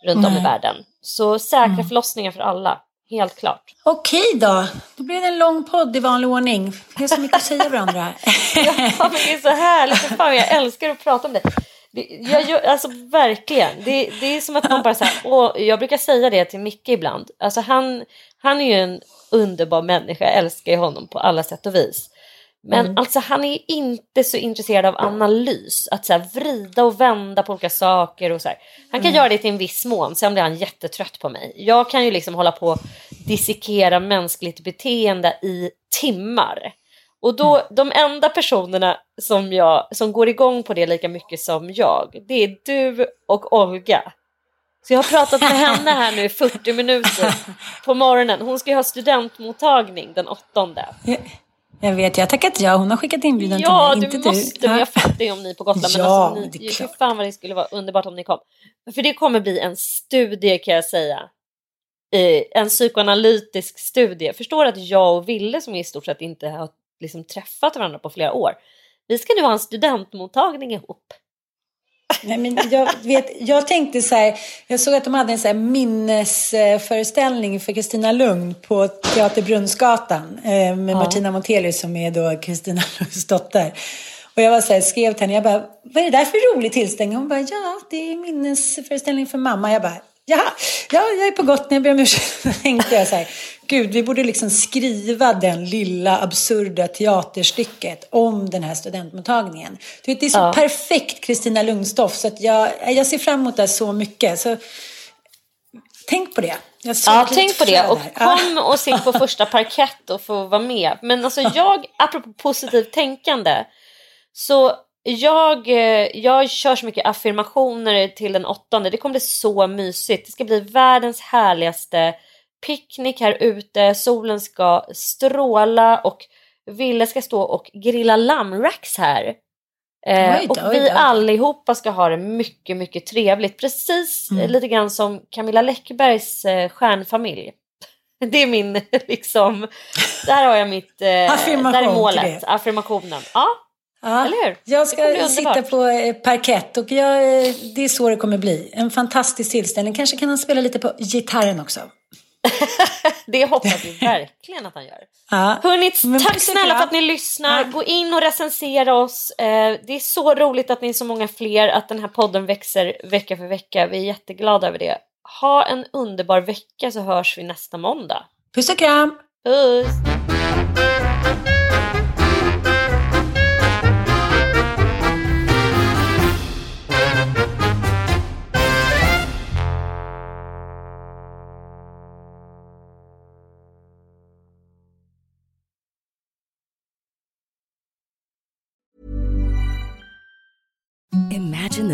runt om i Nej. världen. Så säkra förlossningar för alla. Helt klart. Okej då, då blev det en lång podd i vanlig ordning. Vi har så mycket att säga varandra. <laughs> <laughs> Ja, men det är så härligt. Fan, jag älskar att prata om det. Jag, gör- alltså verkligen. Det, det är som att man bara så här, åh, jag brukar säga det till Micke ibland. Alltså han, han är ju en underbar människa, jag älskar honom på alla sätt och vis. Men alltså han är inte så intresserad av analys, att så här, vrida och vända på olika saker och så här. Han kan göra det till en viss mån, sen blir han jättetrött på mig. Jag kan ju liksom hålla på och dissekera mänskligt beteende i timmar. Och då, de enda personerna som, jag, som går igång på det lika mycket som jag, det är du och Olga. Så jag har pratat med henne här nu i 40 minuter <laughs> på morgonen. Hon ska ju ha studentmottagning den åttonde. Jag vet, jag har tackat ja. Hon har skickat inbjudan Ja, till mig, du inte måste. du. Men jag fattar ju om ni är på Gotland. Men Ja, alltså, det är ni, klart. fy fan vad det skulle vara underbart om ni kom. För det kommer bli en studie kan jag säga. En psykoanalytisk studie. Förstår att jag och Ville som i stort sett inte har liksom träffat varandra på flera år. Vi ska nu ha en studentmottagning ihop. Nej, men jag, vet, jag tänkte så här, jag såg att de hade en så minnesföreställning för Kristina Lugn på Teater Brunnsgatan eh, med Martina Montelius som är då Kristina Lugns dotter. Och jag var så här, skrev till henne, jag bara, vad är det där för rolig tillställning? Hon bara, ja, det är minnesföreställning för mamma. Jag bara, ja, ja jag är på Gotland, jag ber om ursäkt. Tänkte jag så här, gud, vi borde liksom skriva den lilla absurda teaterstycket om den här studentmottagningen. Du vet, det är så Ja. perfekt Kristina Lundstoff så att jag, jag ser fram emot det så mycket. Så tänk på det. Ja, tänk på det och där. Kom och sitt på första parkett och få vara med. Men alltså jag, apropå positivt tänkande, så jag, eh, jag kör så mycket affirmationer till den åttonde. Det kommer bli så mysigt. Det ska bli världens härligaste picknick här ute. Solen ska stråla och Ville ska stå och grilla lammracks här. Eh, och vi allihopa ska ha det mycket, mycket trevligt. Precis eh, Mm. lite grann som Camilla Läckbergs eh, stjärnfamilj. <laughs> Det är min, <laughs> liksom, där har jag mitt, eh, där är målet, affirmationen. Ja, Ja, Eller hur? Jag ska sitta på eh, parkett och jag, eh, det är så det kommer bli. En fantastisk tillställning. Kanske kan han spela lite på gitarren också. <laughs> det hoppas vi verkligen att han gör. <laughs> Ja. Hörrni, tack snälla för att ni lyssnar. Ja. Gå in och recensera oss. Eh, det är så roligt att ni är så många fler, att den här podden växer vecka för vecka. Vi är jätteglada över det. Ha en underbar vecka så hörs vi nästa måndag. Puss och kram! Puss!